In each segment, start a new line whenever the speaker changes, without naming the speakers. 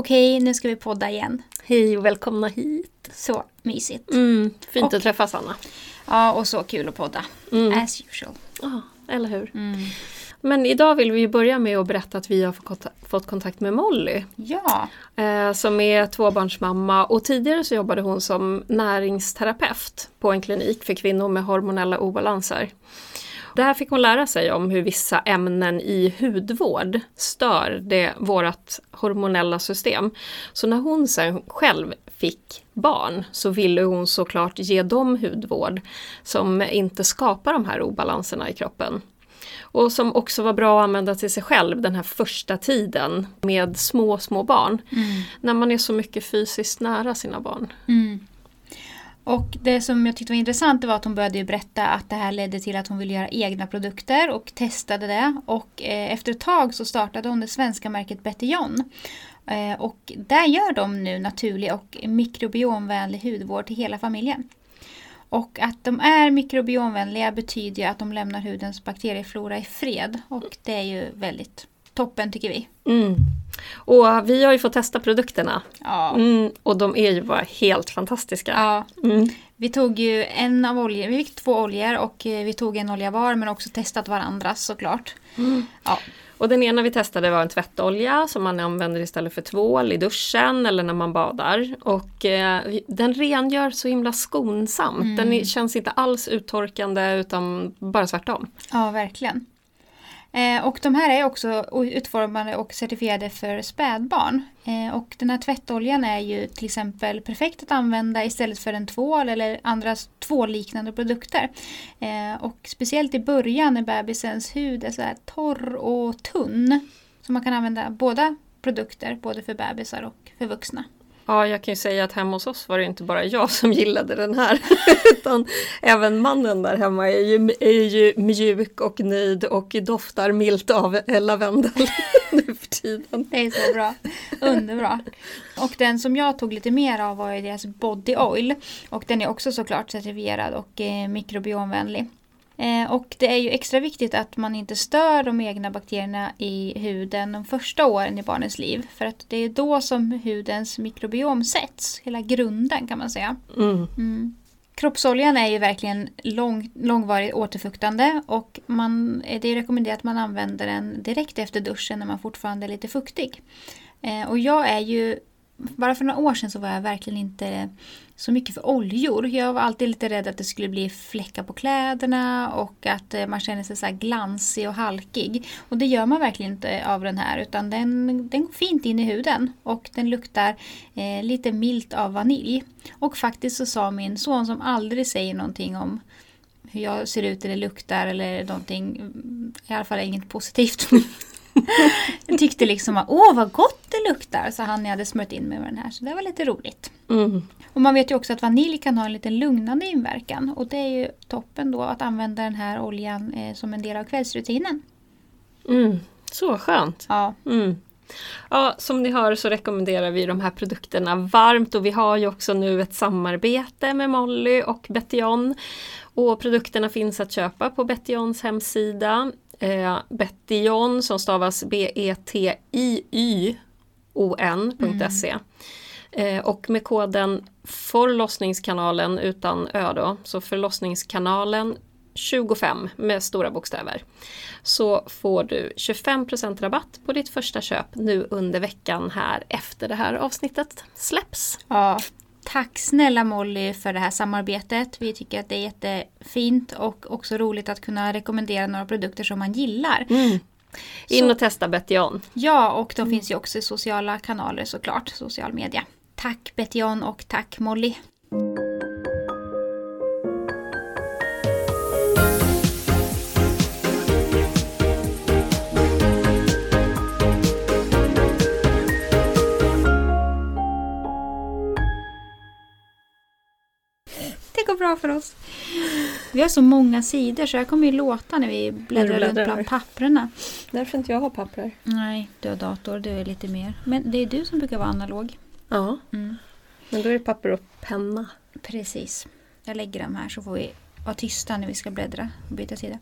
Okej, nu ska vi podda igen.
Hej och välkomna hit.
Så mysigt.
Mm, fint
Och-
att träffas Anna.
Ja, och så kul att podda.
Mm.
As usual.
Ja, eller hur.
Mm.
Men idag vill vi börja med att berätta att vi har fått kontakt med Molly.
Ja,
Eh, som är tvåbarnsmamma och tidigare så jobbade hon som näringsterapeut på en klinik för kvinnor med hormonella obalanser. Där fick hon lära sig om hur vissa ämnen i hudvård stör det, vårt hormonella system. Så när hon sen själv fick barn så ville hon såklart ge dem hudvård som inte skapar de här obalanserna i kroppen. Och som också var bra att använda till sig själv den här första tiden med små, små barn. När man är så mycket fysiskt nära sina barn.
Mm. Och det som jag tyckte var intressant var att hon började ju berätta att det här ledde till att hon ville göra egna produkter och testade det. Och eh, efter ett tag så startade hon det svenska märket Betty John. Eh, och där gör de nu naturlig och mikrobiomvänlig hudvård till hela familjen. Och att de är mikrobiomvänliga betyder ju att de lämnar hudens bakterieflora i fred. Och det är ju väldigt toppen tycker vi.
Mm. Och vi har ju fått testa produkterna.
Ja.
Mm, och de är ju bara helt fantastiska.
ja.
Mm.
Vi tog ju en av oljor, vi fick två oljor och eh, vi tog en olja var men också testat varandras såklart. Ja.
Och den ena vi testade var en tvättolja som man använder istället för tvål i duschen eller när man badar. Och eh, den rengör så himla skonsamt. Den är, känns inte alls uttorkande utan bara tvärtom.
ja, verkligen. Eh, och de här är också utformade och certifierade för spädbarn. Eh, och den här tvättoljan är ju till exempel perfekt att använda istället för en tvål eller andra tvålliknande produkter. Eh, och speciellt i början när bebisens hud är så här torr och tunn. Så man kan använda båda produkter, både för bebisar och för vuxna.
Ja, jag kan ju säga att hemma hos oss var det inte bara jag som gillade den här. utan även mannen där hemma är ju, är ju mjuk och nöjd och doftar milt av lavendel nu för tiden.
Det är så bra. Underbra. Och den som jag tog lite mer av var ju deras Body Oil. Och den är också såklart certifierad och eh, mikrobiomvänlig. Eh, och det är ju extra viktigt att man inte stör de egna bakterierna i huden de första åren i barnens liv. För att det är då som hudens mikrobiom sätts. Hela grunden kan man säga.
Mm.
Mm. Kroppsoljan är ju verkligen lång, långvarigt återfuktande och man, eh, det är rekommenderat att man använder den direkt efter duschen när man fortfarande är lite fuktig. Eh, och jag är ju, bara för några år sedan så var jag verkligen inte så mycket för oljor. Jag var alltid lite rädd att det skulle bli fläckar på kläderna och att eh, man känner sig så här glansig och halkig. Och det gör man verkligen inte av den här utan den, den går fint in i huden och den luktar eh, lite milt av vanilj. Och faktiskt så sa min son som aldrig säger någonting om hur jag ser ut eller luktar eller någonting, mm, i alla fall inget positivt. jag tyckte liksom att åh vad gott det luktar, så han jag hade smört in mig med den här. Så det var lite roligt.
Mm.
Och man vet ju också att vanilj kan ha en liten lugnande inverkan. Och det är ju toppen då att använda den här oljan eh, som en del av kvällsrutinen.
Mm. Så skönt.
Ja,
Mm. Ja, som ni hör så rekommenderar vi de här produkterna varmt och vi har ju också nu ett samarbete med Molly och Bettion. Och produkterna finns att köpa på Bettions hemsida. Eh, Bettion som stavas B-E-T-I-Y-O-N.se. Eh, och med koden förlossningskanalen utan ö då, så förlossningskanalen 25 med stora bokstäver. Så får du 25% rabatt på ditt första köp nu under veckan här efter det här avsnittet släpps.
ja. Tack snälla Molly för det här samarbetet. Vi tycker att det är jättefint och också roligt att kunna rekommendera några produkter som man gillar.
In
Så-
och testa Bettion.
Ja, och de finns ju också i sociala kanaler såklart, social media. Tack Betjon och tack Molly. Bra för oss. Vi har så många sidor så jag kommer ju låta när vi bläddrar runt bland papperna.
Därför inte jag har papper.
Nej, du har dator, du är lite mer. Men det är du som brukar vara analog.
Ja,
Mm.
men då är det papper och penna.
Precis. Jag lägger dem här så får vi vara tysta när vi ska bläddra och byta sida.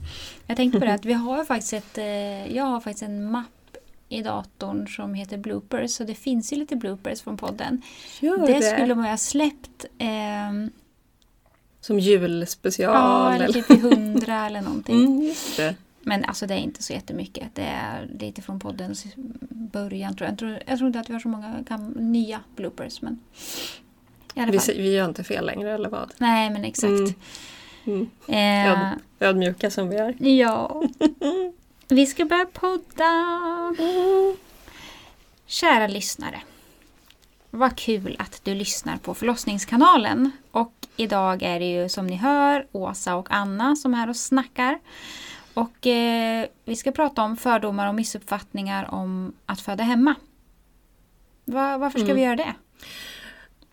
Jag tänkte på det att vi har faktiskt ett, eh, jag har faktiskt en mapp i datorn som heter bloopers. Så det finns ju lite bloopers från podden.
Gör
det, skulle man ju ha släppt. ehm,
Som julspecial.
ja, eller typ i hundra eller någonting.
Mm, just det.
Men alltså det är inte så jättemycket. Det är lite från poddens början tror jag. Jag tror, jag tror inte att vi har så många nya bloopers. Men
Vi, vi gör inte fel längre eller vad?
Nej men exakt.
Mm. Mm.
Eh,
Öd, ödmjuka som vi är.
ja. Vi ska börja podda. Kära lyssnare. Vad kul att du lyssnar på förlossningskanalen. Och idag är det ju som ni hör Åsa och Anna som är här och snackar. Och eh, vi ska prata om fördomar och missuppfattningar om att föda hemma. Va, varför ska
Mm.
vi göra det?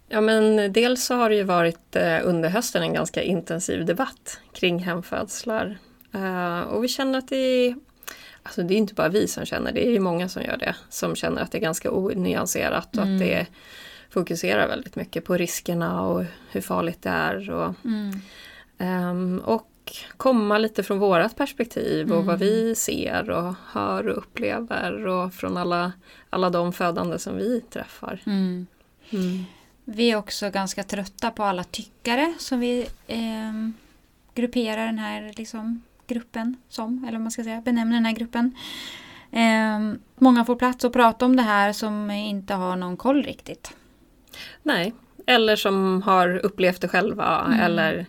Ja men dels så har det ju varit eh, under hösten en ganska intensiv debatt kring hemfödslar. Eh, och vi känner att det alltså det är inte bara vi som känner det, är ju många som gör det. Som känner att det är ganska onyanserat och
Mm.
att det fokuserar väldigt mycket på riskerna och hur farligt det är. Och,
Mm.
ehm, och komma lite från vårat perspektiv och
Mm.
vad vi ser och hör och upplever och från alla, alla de födande som vi träffar.
Mm.
Mm.
Vi är också ganska trötta på alla tyckare som vi ehm, grupperar den här liksom, gruppen som, eller vad man ska säga, benämner den här gruppen. Ehm, många får plats att prata om det här som inte har någon koll riktigt.
Nej, eller som har upplevt det själva
Mm.
eller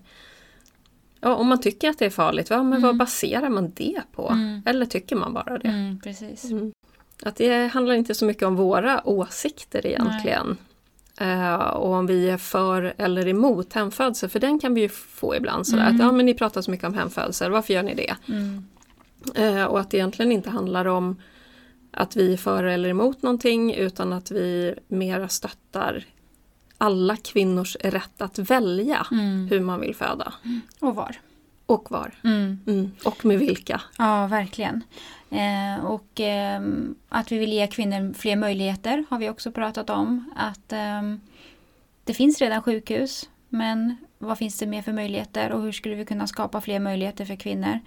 ja, om man tycker att det är farligt, ja, men vad
Mm.
baserar man det på?
Mm.
Eller tycker man bara det?
Mm, precis.
Mm. Att det handlar inte så mycket om våra åsikter egentligen. Eh, och om vi är för eller emot hemfödsel, för den kan vi ju få ibland. Sådär,
Mm.
att, ja, men ni pratar så mycket om hemfödsel, varför gör ni det?
Mm.
Eh, och att det egentligen inte handlar om att vi är för eller emot någonting utan att vi mera stöttar alla kvinnors rätt att välja
Mm.
hur man vill föda.
Och var.
Och var.
Mm.
Mm. Och med vilka.
Ja, verkligen. Eh, och ehm, att vi vill ge kvinnor fler möjligheter har vi också pratat om. Att ehm, det finns redan sjukhus, men vad finns det mer för möjligheter och hur skulle vi kunna skapa fler möjligheter för kvinnor?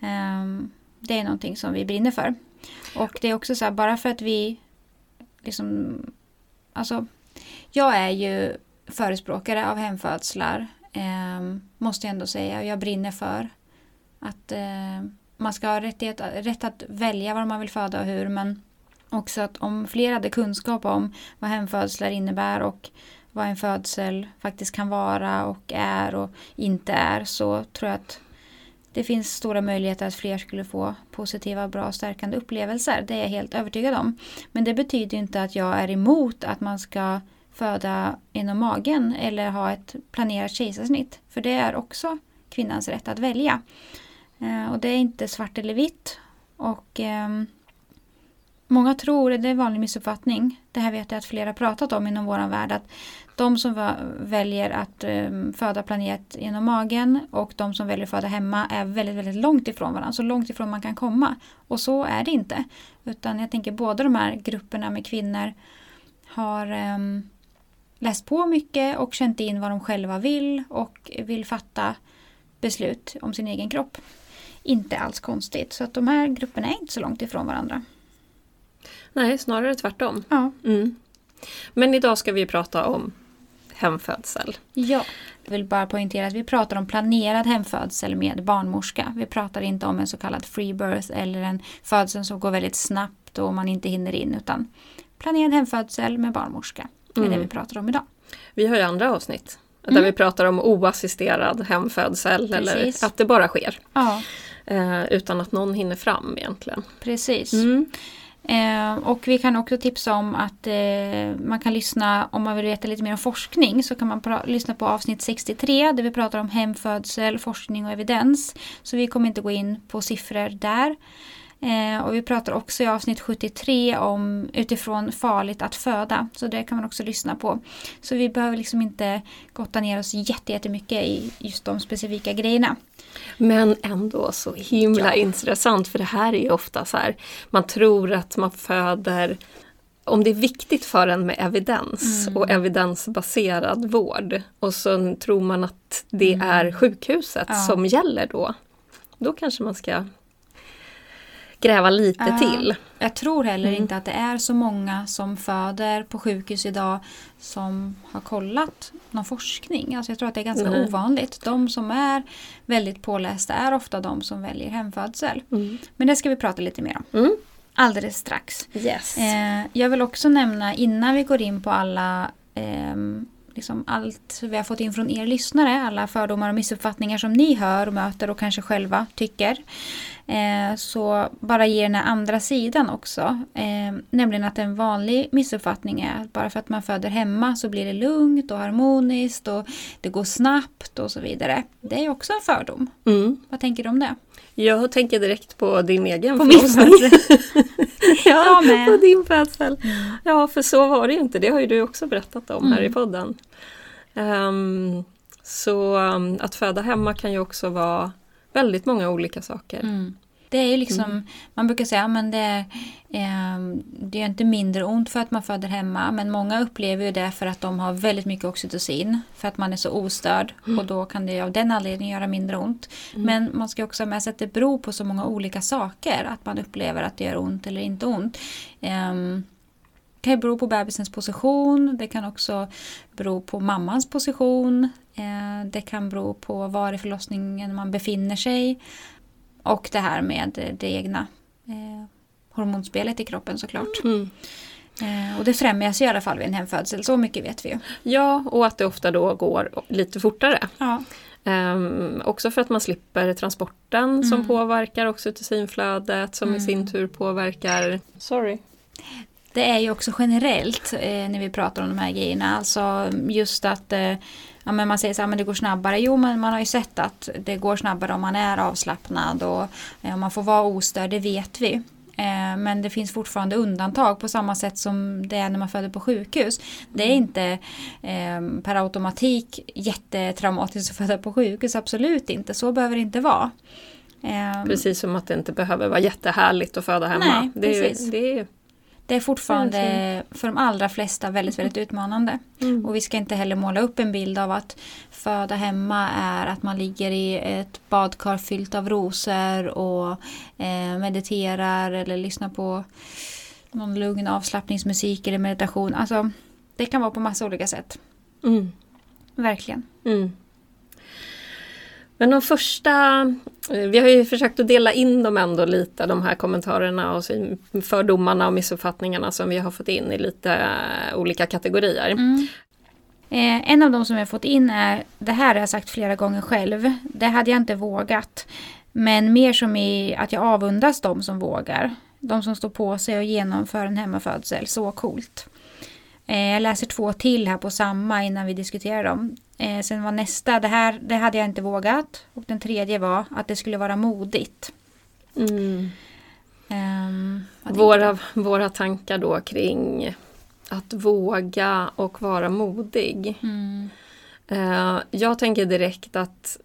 Ehm, det är någonting som vi brinner för. Och det är också så här, bara för att vi liksom, alltså, jag är ju förespråkare av hemfödslar, eh, måste jag ändå säga. Jag brinner för att eh, man ska ha rättighet, rätt att välja var man vill föda och hur men också att om fler hade kunskap om vad hemfödslar innebär och vad en födsel faktiskt kan vara och är och inte är så tror jag att det finns stora möjligheter att fler skulle få positiva, bra, stärkande upplevelser. Det är jag helt övertygad om. Men det betyder inte att jag är emot att man ska föda inom magen eller ha ett planerat kejsarsnitt. För det är också kvinnans rätt att välja. Eh, och det är inte svart eller vitt. Och eh, Många tror, det är en vanlig missuppfattning, det här vet jag att flera har pratat om inom vår värld, att de som väljer att eh, föda planerat genom magen och de som väljer att föda hemma är väldigt, väldigt långt ifrån varandra, så långt ifrån man kan komma. Och så är det inte. Utan jag tänker båda de här grupperna med kvinnor har eh, läst på mycket och känt in vad de själva vill och vill fatta beslut om sin egen kropp. Inte alls konstigt, så att de här grupperna är inte så långt ifrån varandra.
Nej, snarare tvärtom.
Ja.
Mm. Men idag ska vi prata om hemfödsel.
Ja. Jag vill bara poängtera att vi pratar om planerad hemfödsel med barnmorska. Vi pratar inte om en så kallad free birth eller en födsel som går väldigt snabbt och man inte hinner in utan planerad hemfödsel med barnmorska. Det är
Mm.
det vi pratar om idag.
Vi har ju andra avsnitt där
Mm.
vi pratar om oassisterad hemfödsel
Precis.
eller att det bara sker.
Ja,
Eh, utan att någon hinner fram egentligen.
precis.
Mm.
Eh, och vi kan också tipsa om att eh, man kan lyssna, om man vill veta lite mer om forskning, så kan man lyssna på avsnitt 63 där vi pratar om hemfödsel, forskning och evidens. Så vi kommer inte gå in på siffror där. Eh, och vi pratar också i avsnitt 73 om utifrån farligt att föda. Så det kan man också lyssna på. Så vi behöver liksom inte gotta ner oss jätte- jättemycket i just de specifika grejerna.
Men ändå så himla
Ja.
intressant för det här är ju ofta så här, man tror att man föder om det är viktigt för en med evidens
Mm.
och evidensbaserad vård och så tror man att det
Mm.
är sjukhuset
Ja.
som gäller då. Då kanske man ska gräva lite
Ja.
till.
Jag tror heller
Mm.
inte att det är så många som föder på sjukhus idag som har kollat någon forskning. Alltså jag tror att det är ganska
Nej.
ovanligt. De som är väldigt pålästa är ofta de som väljer hemfödsel.
Mm.
Men det ska vi prata lite mer om
Mm.
alldeles strax.
Yes.
Eh, jag vill också nämna innan vi går in på alla ehm, liksom allt vi har fått in från er lyssnare, alla fördomar och missuppfattningar som ni hör och möter och kanske själva tycker. Eh, så bara ge den här andra sidan också. Eh, nämligen att en vanlig missuppfattning är att bara för att man föder hemma så blir det lugnt och harmoniskt och det går snabbt och så vidare. Det är också en fördom.
Mm.
Vad tänker du om det?
Jag tänker direkt på din egen
På
förlossning. ja, på din födsel. Ja, för så var det ju inte. Det har ju du också berättat om här i
Mm.
podden. Ehm, så um, att föda hemma kan ju också vara väldigt många olika saker.
Mm. Det är ju liksom, man brukar säga att det, är, ehm, det är inte mindre ont för att man föder hemma. Men många upplever ju det för att de har väldigt mycket oxytocin. För att man är så ostörd. Och då kan det av den anledningen göra mindre ont. Men man ska också ha med sig att det beror på så många olika saker. Att man upplever att det gör ont eller inte ont. Ehm, det kan ju bero på bebisens position. Det kan också bero på mammans position. Eh, det kan bero på var i förlossningen man befinner sig. Och det här med det egna eh, hormonspelet i kroppen såklart.
Mm.
Eh, och det främjas i alla fall vid en hemfödsel, så mycket vet vi ju.
Ja, och att det ofta då går lite fortare.
Ja.
Ehm, också för att man slipper transporten som
Mm.
påverkar oxytocinflödet som i sin tur påverkar... Sorry.
Det är ju också generellt eh, när vi pratar om de här grejerna. Alltså just att eh, ja, men man säger så här, men det går snabbare. Jo, men man har ju sett att det går snabbare om man är avslappnad och eh, om man får vara ostörd, det vet vi. Eh, men det finns fortfarande undantag på samma sätt som det är när man föder på sjukhus. Det är inte eh, per automatik jättetraumatiskt att föda på sjukhus, absolut inte. Så behöver det inte vara. Eh,
Precis som att det inte behöver vara jättehärligt att föda hemma.
Nej,
det, är, det är.
Det är fortfarande för de allra flesta väldigt, väldigt utmanande.
Mm.
Och vi ska inte heller måla upp en bild av att föda hemma är att man ligger i ett badkar fyllt av rosor och eh, mediterar eller lyssnar på någon lugn avslappningsmusik eller meditation. Alltså, det kan vara på massa olika sätt.
Mm.
Verkligen.
Mm. Men de första, eh, vi har ju försökt att dela in dem ändå lite, de här kommentarerna och fördomarna och missuppfattningarna som vi har fått in i lite eh, olika kategorier.
Mm. Eh, en av de som jag fått in är, det här har jag sagt flera gånger själv, det hade jag inte vågat. Men mer som i att jag avundas de som vågar. De som står på sig och genomför en hemmafödsel, så coolt. Eh, jag läser två till här på samma innan vi diskuterar dem. Eh, sen var nästa, det här det hade jag inte vågat. Och den tredje var att det skulle vara modigt.
Mm.
Tänkte
Våra, våra tankar då kring att våga och vara modig.
Mm,
Eh, Jag tänker direkt att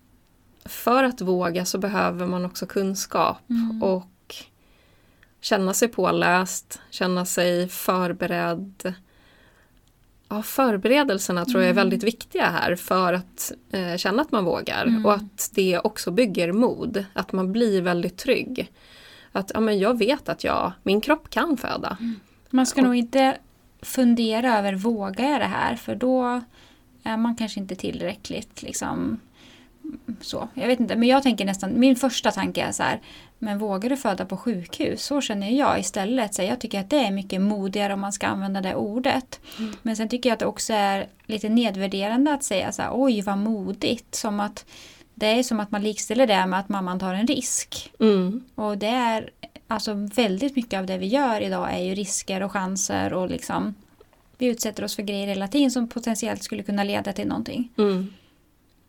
för att våga så behöver man också kunskap
Mm.
och känna sig påläst, känna sig förberedd. Ja, förberedelserna tror jag är väldigt viktiga här för att eh, känna att man vågar
Mm.
och att det också bygger mod, att man blir väldigt trygg. Att ja, men jag vet att jag, min kropp kan föda.
Man ska nog inte fundera över vågar jag det här för då är man kanske inte tillräckligt liksom så. Jag vet inte, men jag tänker nästan, min första tanke är så här, men vågar du föda på sjukhus? Så känner jag istället. Så jag tycker att det är mycket modigare om man ska använda det ordet. Men sen tycker jag att det också är lite nedvärderande att säga så här, oj vad modigt. Som att det är som att man likställer det med att mamman tar en risk.
Mm.
Och det är alltså väldigt mycket av det vi gör idag är ju risker och chanser och liksom vi utsätter oss för grejer hela tiden som potentiellt skulle kunna leda till någonting.
Mm.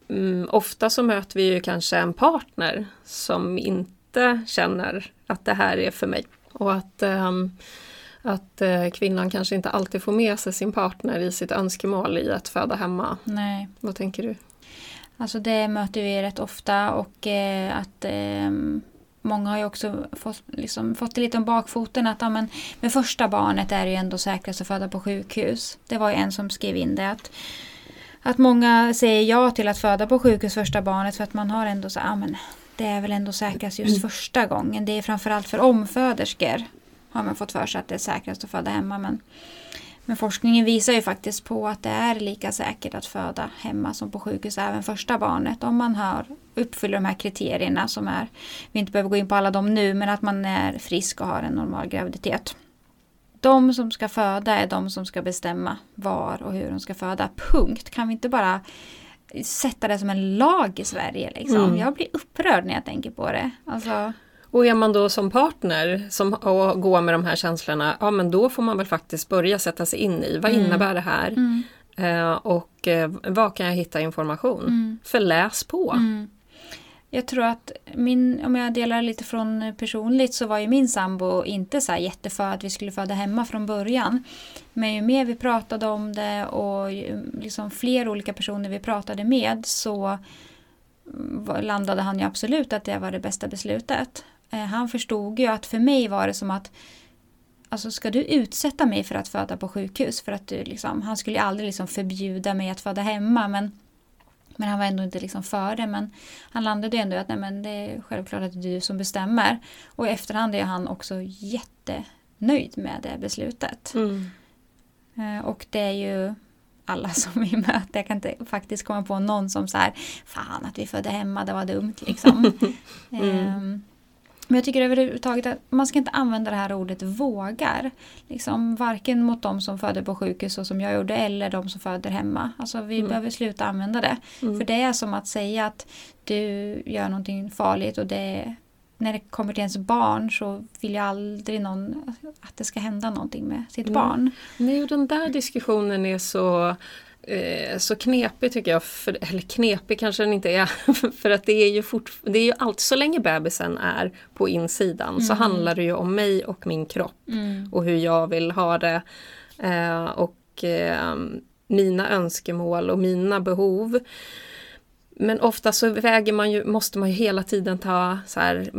Mm, ofta så möter vi ju kanske en partner som inte känner att det här är för mig. Och att, ehm, att eh, kvinnan kanske inte alltid får med sig sin partner i sitt önskemål i att föda hemma.
Nej,
Vad tänker du?
alltså det möter vi rätt ofta och eh, att eh, många har ju också fått, liksom, fått det lite om bakfoten att ja, men, med första barnet är det ju ändå säkrast att föda på sjukhus. Det var ju en som skrev in det att Att många säger ja till att föda på sjukhus första barnet för att man har ändå så, ja men det är väl ändå säkrast just första gången. Det är framförallt för omföderskor har man fått för sig att det är säkrast att föda hemma. Men, men forskningen visar ju faktiskt på att det är lika säkert att föda hemma som på sjukhus även första barnet. Om man har, uppfyller de här kriterierna som är, vi inte behöver gå in på alla dem nu, men att man är frisk och har en normal graviditet. De som ska föda är de som ska bestämma var och hur de ska föda. Punkt. Kan vi inte bara sätta det som en lag i Sverige? Liksom?
Mm.
Jag blir upprörd när jag tänker på det. Alltså,
Och är man då som partner som, och går med de här känslorna, ja men då får man väl faktiskt börja sätta sig in i vad
Mm.
innebär det här?
mm,
Eh, och eh, var kan jag hitta information?
mm.
För läs på.
Jag tror att min, om jag delar lite från personligt så var ju min sambo inte så här jätteför att vi skulle föda hemma från början. Men ju mer vi pratade om det och ju, liksom fler olika personer vi pratade med så mm, landade han ju absolut att det var det bästa beslutet. Eh, han förstod ju att för mig var det som att Alltså ska du utsätta mig för att föda på sjukhus? För att du liksom, han skulle ju aldrig liksom förbjuda mig att föda hemma men men han var ändå inte liksom för det. Men han landade ju ändå i att nej, men det är självklart att det är du som bestämmer. Och i efterhand är han också jättenöjd med det beslutet.
Mm.
Eh, Och det är ju alla som vi möter. Jag kan inte faktiskt komma på någon som så här, fan att vi födde hemma, det var dumt liksom. Ehm, Men jag tycker överhuvudtaget att man ska inte använda det här ordet vågar. Liksom, varken mot de som föder på sjukhus och som jag gjorde eller de som föder hemma. Alltså vi
Mm.
behöver sluta använda det.
Mm.
För det är som att säga att du gör någonting farligt och det när det kommer till ens barn så vill ju aldrig någon att det ska hända någonting med sitt
Mm.
barn.
Nej, och den där diskussionen är så, eh, så knepig tycker jag. För, eller knepig kanske den inte är. för att det är ju fort, det är ju alltid, så länge bebisen är på insidan så
Mm.
handlar det ju om mig och min kropp. och hur jag vill ha det. Eh, och eh, mina önskemål och mina behov. Men ofta så väger man ju, måste man ju hela tiden ta så här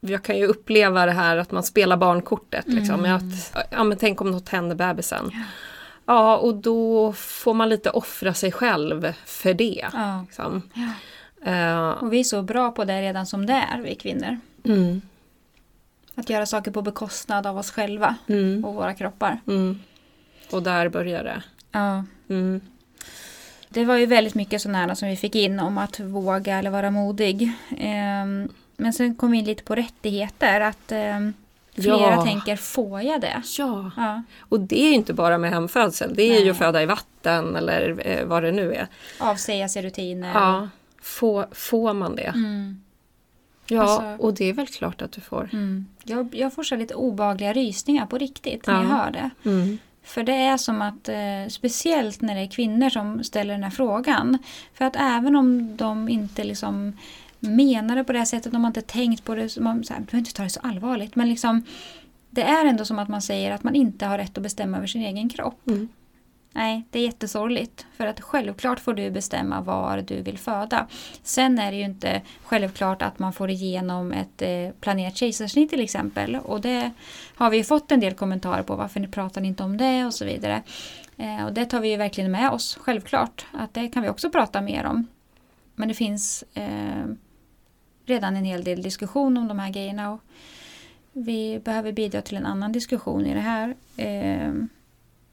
jag kan ju uppleva det här att man spelar barnkortet. Liksom.
Mm.
Att, ja, men tänk om något händer bebisen. Ja, och då får man lite offra sig själv för det.
Ja.
Liksom.
Ja.
Eh,
Och vi är så bra på det redan som det är, vi kvinnor.
mm,
Att göra saker på bekostnad av oss själva
mm,
och våra kroppar.
mm. Och där börjar det.
Ja.
Mm.
Det var ju väldigt mycket sådana här som vi fick in om att våga eller vara modig. Ehm, Men sen kom vi in lite på rättigheter. Att ehm, flera
Ja.
tänker, får jag det?
Ja.
Ja.
Och det är ju inte bara med hemfödsel, det är
Nej.
ju föda i vatten eller eh, vad det nu är.
Avsäga sig rutiner.
Ja, får, får man det?
Mm.
Ja,
Alltså-
och det är väl klart att du får.
Mm. Jag, jag får så lite obehagliga rysningar på riktigt när
Ja.
jag hör det.
Mm.
För det är som att, eh, speciellt när det är kvinnor som ställer den här frågan. För att även om de inte liksom menar det på det här sättet, de har inte tänkt på det, man så här, behöver inte ta det så allvarligt. Men liksom, det är ändå som att man säger att man inte har rätt att bestämma över sin egen kropp.
Mm.
Nej, det är jättesorgligt. För att självklart får du bestämma var du vill föda. Sen är det ju inte självklart att man får igenom ett eh, planerat kejsarsnitt till exempel. Och det har vi ju fått en del kommentarer på. Varför ni pratar ni inte om det och så vidare. Eh, och det tar vi ju verkligen med oss, självklart. Att det kan vi också prata mer om. Men det finns eh, redan en hel del diskussion om de här grejerna. Och vi behöver bidra till en annan diskussion i det här eh,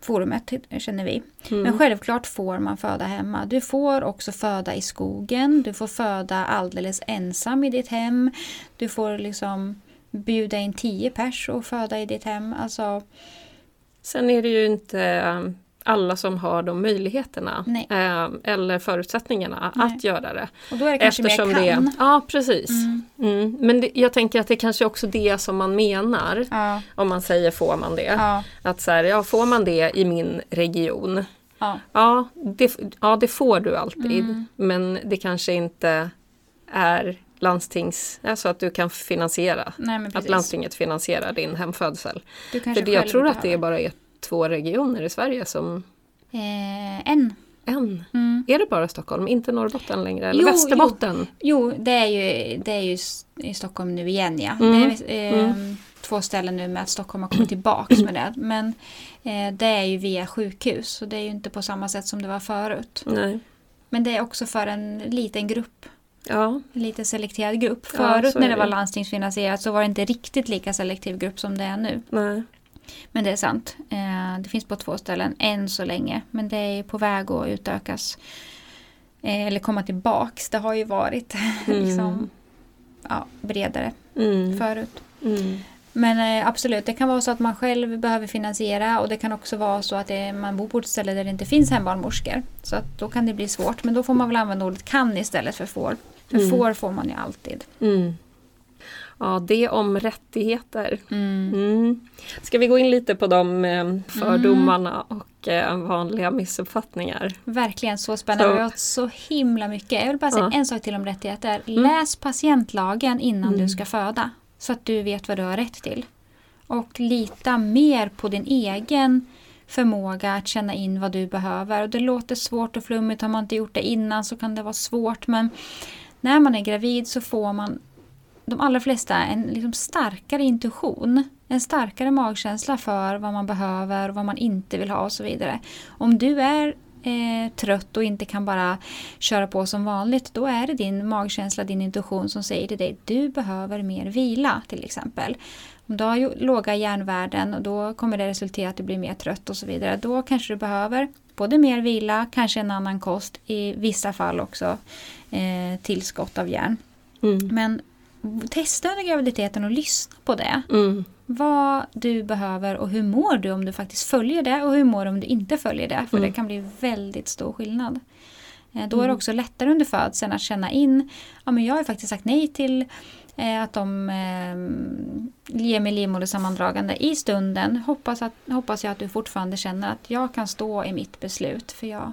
forumet, känner vi.
Mm.
Men självklart får man föda hemma. Du får också föda i skogen. Du får föda alldeles ensam i ditt hem. Du får liksom bjuda in tio pers och föda i ditt hem. Alltså,
Sen är det ju inte alla som har de möjligheterna eh, eller förutsättningarna
Nej.
att göra det.
och då är det kanske
Eftersom
mer
det
kan.
är, Ja, precis.
Mm.
Mm. Men det, jag tänker att det kanske också är det som man menar
Ja,
om man säger får man det.
ja,
Att så här, ja, får man det i min region?
ja.
Ja, det, ja, det får du alltid.
Mm.
Men det kanske inte är landstings... Alltså att du kan finansiera.
Nej,
Att landstinget finansierar din hemfödsel. För det, jag tror att det
behöver.
bara är två regioner i Sverige som...
Eh, en.
En.
Mm.
Är det bara Stockholm? Inte Norrbotten längre? Eller
Jo,
Västerbotten?
Jo, det är ju, det är ju i Stockholm nu igen ja.
Mm.
Det är eh, två ställen nu med att Stockholm har kommit tillbaks med det. Men eh, det är ju via sjukhus så det är ju inte på samma sätt som det var förut.
Nej.
Men det är också för en liten grupp.
Ja.
Lite selekterad grupp.
Ja,
Förut
så
när
är
det
det.
var landstingsfinansierat så var det inte riktigt lika selektiv grupp som det är nu.
Nej.
Men det är sant. Eh, det finns på två ställen än så länge. Men det är på väg att utökas. Eh, eller komma tillbaks. Det har ju varit liksom, ja, bredare
Mm.
förut.
Mm.
Men eh, absolut, det kan vara så att man själv behöver finansiera och det kan också vara så att det, man bor på ett ställe där det inte finns hembarnmorskor. Så att då kan det bli svårt. Men då får man väl använda ordet kan istället för får. För
Mm.
får får man ju alltid.
Mm. Ja, det om rättigheter.
Mm.
Mm. Ska vi gå in lite på de eh, fördomarna och eh, vanliga missuppfattningar?
Verkligen så spännande. Vi har så himla mycket. Jag vill bara säga
Ja. Mm.
en sak till om rättigheter. Läs patientlagen innan du ska föda. Så att du vet vad du har rätt till. Och lita mer på din egen förmåga att känna in vad du behöver. Och det låter svårt och flummigt. Har man inte gjort det innan så kan det vara svårt. Men när man är gravid så får man de allra flesta en liksom starkare intuition. En starkare magkänsla för vad man behöver, vad man inte vill ha och så vidare. Om du är eh, trött och inte kan bara köra på som vanligt, då är det din magkänsla, din intuition som säger till dig du behöver mer vila till exempel. Om du har låga järnvärden och då kommer det resultera att du blir mer trött och så vidare. Då kanske du behöver både mer vila, kanske en annan kost, i vissa fall också eh, tillskott av järn.
Mm.
Men testa under graviditeten och lyssna på det.
Mm.
Vad du behöver och hur mår du om du faktiskt följer det och hur mår du om du inte följer det. För
Mm.
det kan bli väldigt stor skillnad. Eh, Då är det också lättare under födseln att känna in, ja men jag har faktiskt sagt nej till eh, att de eh, ger mig livmodersammandragande i stunden. Hoppas, att, hoppas jag att du fortfarande känner att jag kan stå i mitt beslut för jag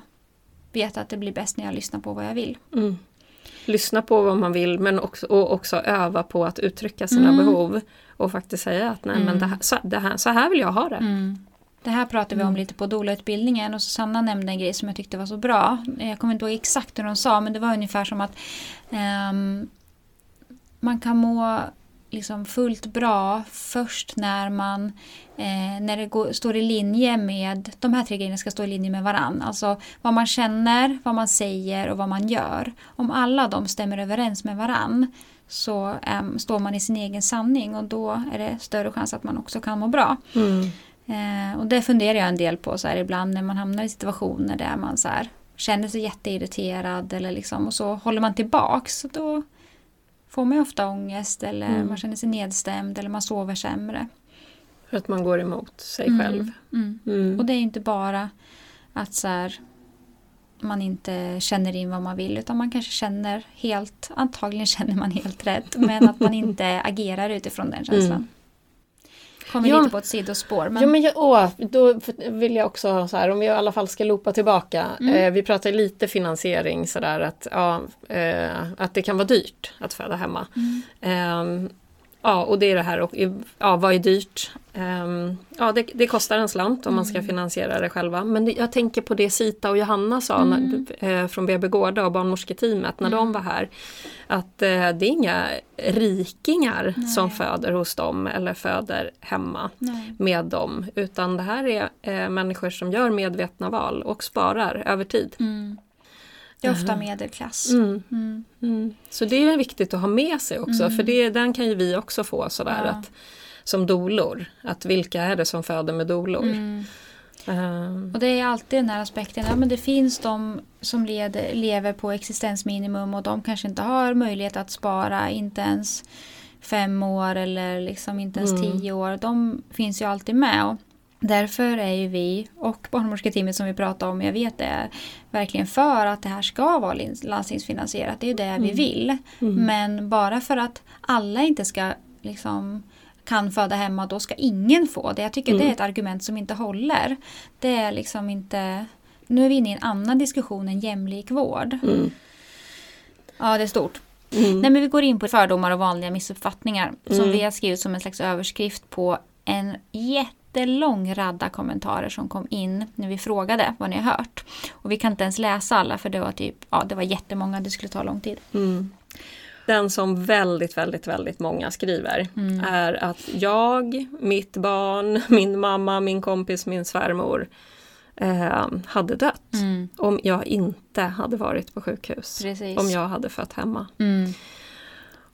vet att det blir bäst när jag lyssnar på vad jag vill.
Mm. Lyssna på vad man vill men också, och också öva på att uttrycka sina
Mm.
behov. Och faktiskt säga att nej men det här, så, det här, så här vill jag ha det.
Mm. Det här pratade vi om lite på doula-utbildningen och Susanna nämnde en grej som jag tyckte var så bra. Jag kommer inte ihåg exakt hur de sa men det var ungefär som att ehm, man kan må liksom fullt bra först när man eh, när det går, står i linje med de här tre grejerna ska stå i linje med varann. Alltså vad man känner, vad man säger och vad man gör. Om alla de stämmer överens med varann så ehm, står man i sin egen sanning och då är det större chans att man också kan må bra.
Mm.
Eh, och det funderar jag en del på så här, ibland när man hamnar i situationer där man så här, känner sig jätteirriterad eller liksom, och så håller man tillbaks. Då får man ofta ångest eller
Mm.
man känner sig nedstämd eller man sover sämre.
För att man går emot sig
Mm.
själv.
Mm.
Mm.
Och det är inte bara att så här, man inte känner in vad man vill utan man kanske känner helt, antagligen känner man helt rätt men att man inte agerar utifrån den känslan.
Mm.
Kommer
Ja.
lite på ett sidospår. Men,
Ja men jag, åh, då vill jag också ha så här, om vi i alla fall ska loopa tillbaka.
Mm.
Eh, vi pratar lite finansiering sådär att, ja, eh, att det kan vara dyrt att föda hemma.
Mm.
Ehm, ja och det är det här, och, ja vad är dyrt? Ehm, ja det, det kostar en slant om man ska finansiera det själva. Men det, jag tänker på det Sita och Johanna sa
Mm.
när, eh, från BB Gårda och barnmorsketeamet när de var här. Att eh, det är inga rikingar som föder hos dem eller föder hemma
Nej.
med dem. Utan det här är eh, människor som gör medvetna val och sparar över tid.
Mm. Det är ofta medelklass.
Mm.
Mm.
Mm. Så det är viktigt att ha med sig också för det, den kan ju vi också få sådär
Ja.
att som dolor. Att vilka är det som föder med dolor?
Mm.
Ehm,
Och det är alltid den här aspekten, ja men det finns de som leder, lever på existensminimum och de kanske inte har möjlighet att spara, inte ens fem år eller liksom inte ens
Mm.
tio år. De finns ju alltid med. Och därför är ju vi och barnmorsketeamet som vi pratade om, jag vet det, är verkligen för att det här ska vara landstingsfinansierat. Det är ju det vi vill. Men bara för att alla inte ska liksom kan föda hemma, då ska ingen få det. Jag tycker det är ett argument som inte håller. Det är liksom inte... Nu är vi inne i en annan diskussion än jämlik vård.
mm.
Ja, det är stort.
Mm.
Nej, men vi går in på fördomar och vanliga missuppfattningar som
Mm.
vi har skrivit som en slags överskrift på en jättelång radda kommentarer som kom in när vi frågade vad ni har hört. Och vi kan inte ens läsa alla för det var typ, ja det var jättemånga, det skulle ta lång tid.
Mm. Den som väldigt, väldigt, väldigt många skriver är att jag, mitt barn, min mamma, min kompis, min svärmor eh, hade dött.
Mm.
Om jag inte hade varit på sjukhus.
Precis.
Om jag hade fött hemma.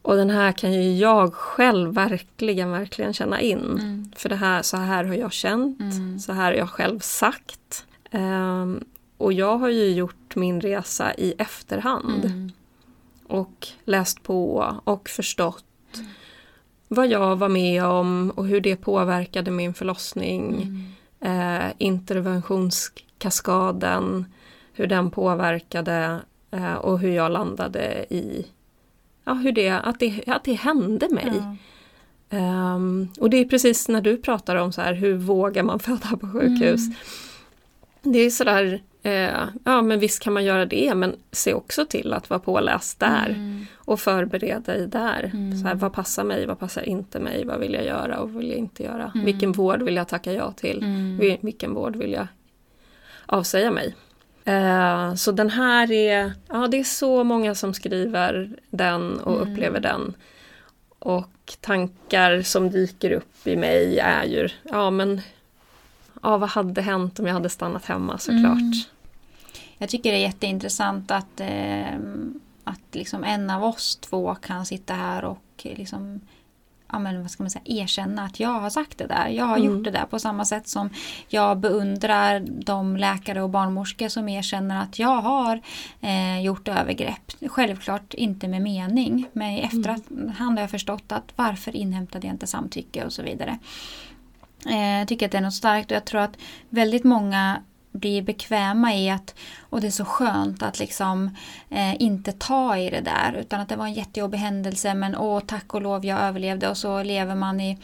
Mm.
Och den här kan ju jag själv verkligen, verkligen känna in.
Mm.
För det här, så här har jag känt,
Mm.
så här har jag själv sagt. Ehm, och jag har ju gjort min resa i efterhand
Mm.
och läst på och förstått vad jag var med om och hur det påverkade min förlossning.
Mm.
Eh, interventionskaskaden, hur den påverkade eh, och hur jag landade i ja, hur det, att, det, att det hände mig.
Ja.
Ehm, och det är precis när du pratar om så här, hur vågar man föda på sjukhus?
Mm.
Det är sådär, eh, ja men visst kan man göra det men se också till att vara påläst där
Mm.
och förbereda dig där.
Mm.
Så här, vad passar mig, vad passar inte mig, vad vill jag göra och vad vill jag inte göra?
Mm.
Vilken vård vill jag tacka ja till?
Mm.
Vil- Vilken vård vill jag avsäga mig? Eh, så den här är, ja det är så många som skriver den och
Mm.
upplever den. Och tankar som dyker upp i mig är ju, ja men, ja vad hade hänt om jag hade stannat hemma såklart.
Mm. Jag tycker det är jätteintressant att, eh, att liksom en av oss två kan sitta här och liksom ja, men vad ska man säga, erkänna att jag har sagt det där. Jag har
Mm.
gjort det där på samma sätt som jag beundrar de läkare och barnmorskor som erkänner att jag har eh, gjort övergrepp. Självklart inte med mening men i efterhand har jag förstått att varför inhämtade jag inte samtycke och så vidare. Eh, jag tycker att det är något starkt och jag tror att väldigt många blir bekväma i att och det är så skönt att liksom eh, inte ta i det där utan att det var en jättejobbig händelse men åh tack och lov jag överlevde och så lever man i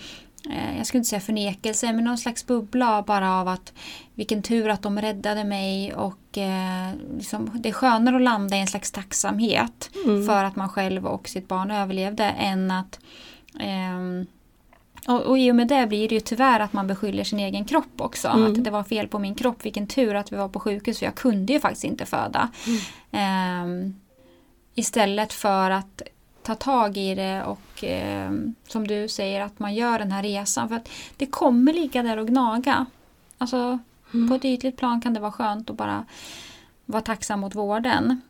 eh, jag skulle inte säga förnekelse men någon slags bubbla bara av att vilken tur att de räddade mig och eh, liksom, det är skönare att landa i en slags tacksamhet
Mm.
för att man själv och sitt barn överlevde än att ehm, och, och i och med det blir det ju tyvärr att man beskyller sin egen kropp också.
Mm.
Att det var fel på min kropp. Vilken tur att vi var på sjukhus för jag kunde ju faktiskt inte föda. Ehm, istället för att ta tag i det och ehm, som du säger att man gör den här resan. För att det kommer ligga där och gnaga. Alltså på ett ytligt plan kan det vara skönt att bara vara tacksam mot vården.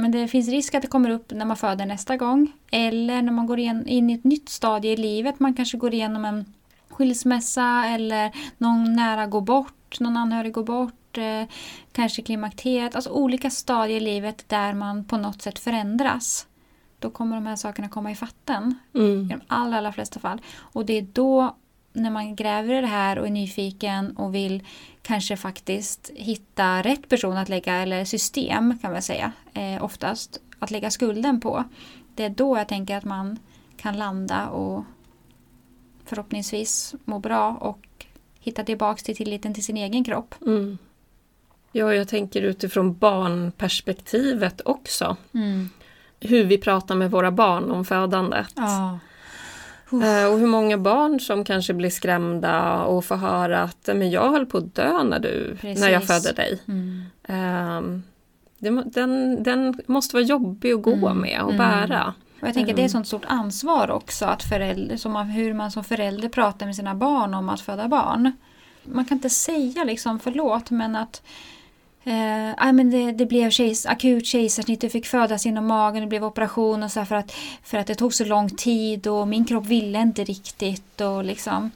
Men det finns risk att det kommer upp när man föder nästa gång. Eller när man går in, i ett nytt stadie i livet. Man kanske går igenom en skilsmässa eller någon nära går bort, någon anhörig går bort. Eh, kanske klimakteriet. Alltså olika stadier i livet där man på något sätt förändras. Då kommer de här sakerna komma i fatten. I
Mm.
de allra, allra flesta fall. Och det är då när man gräver i det här och är nyfiken och vill kanske faktiskt hitta rätt person att lägga, eller system kan man säga, eh, oftast, att lägga skulden på. Det är då jag tänker att man kan landa och förhoppningsvis må bra och hitta tillbaks till tilliten till sin egen kropp.
Mm. Ja, jag tänker utifrån barnperspektivet också. Hur vi pratar med våra barn om födandet.
Ja.
Eh, Och hur många barn som kanske blir skrämda och får höra att men jag höll på att dö när, du, när jag födde dig.
Mm.
Ehm, den, den måste vara jobbig att gå
Mm.
med och
Mm.
bära.
Och jag tänker det är ett
Mm.
sånt stort ansvar också att förälder, som hur man som förälder pratar med sina barn om att föda barn. Man kan inte säga liksom förlåt men att eh, men det, det blev kejs, akut kejsarsnitt, du fick födas inom magen, det blev operation och så för att, för att det tog så lång tid och min kropp ville inte riktigt och liksom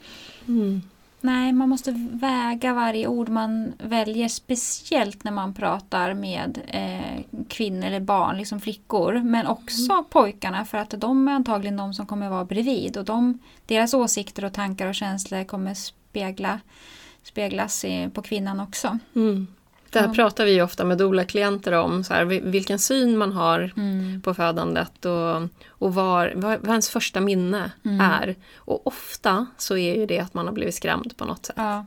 Mm.
Nej, man måste väga varje ord man väljer, speciellt när man pratar med eh, kvinnor eller barn, liksom flickor. Men också pojkarna, för att de är antagligen de som kommer vara bredvid. Och de, deras åsikter och tankar och känslor kommer spegla, speglas i, på kvinnan också.
Mm. Det här pratar vi ju ofta med doula-klienter om, så här, vil- vilken syn man har
Mm.
på födandet och, och var, vad ens första minne
Mm.
är. Och ofta så är ju det att man har blivit skrämd på något sätt.
Ja,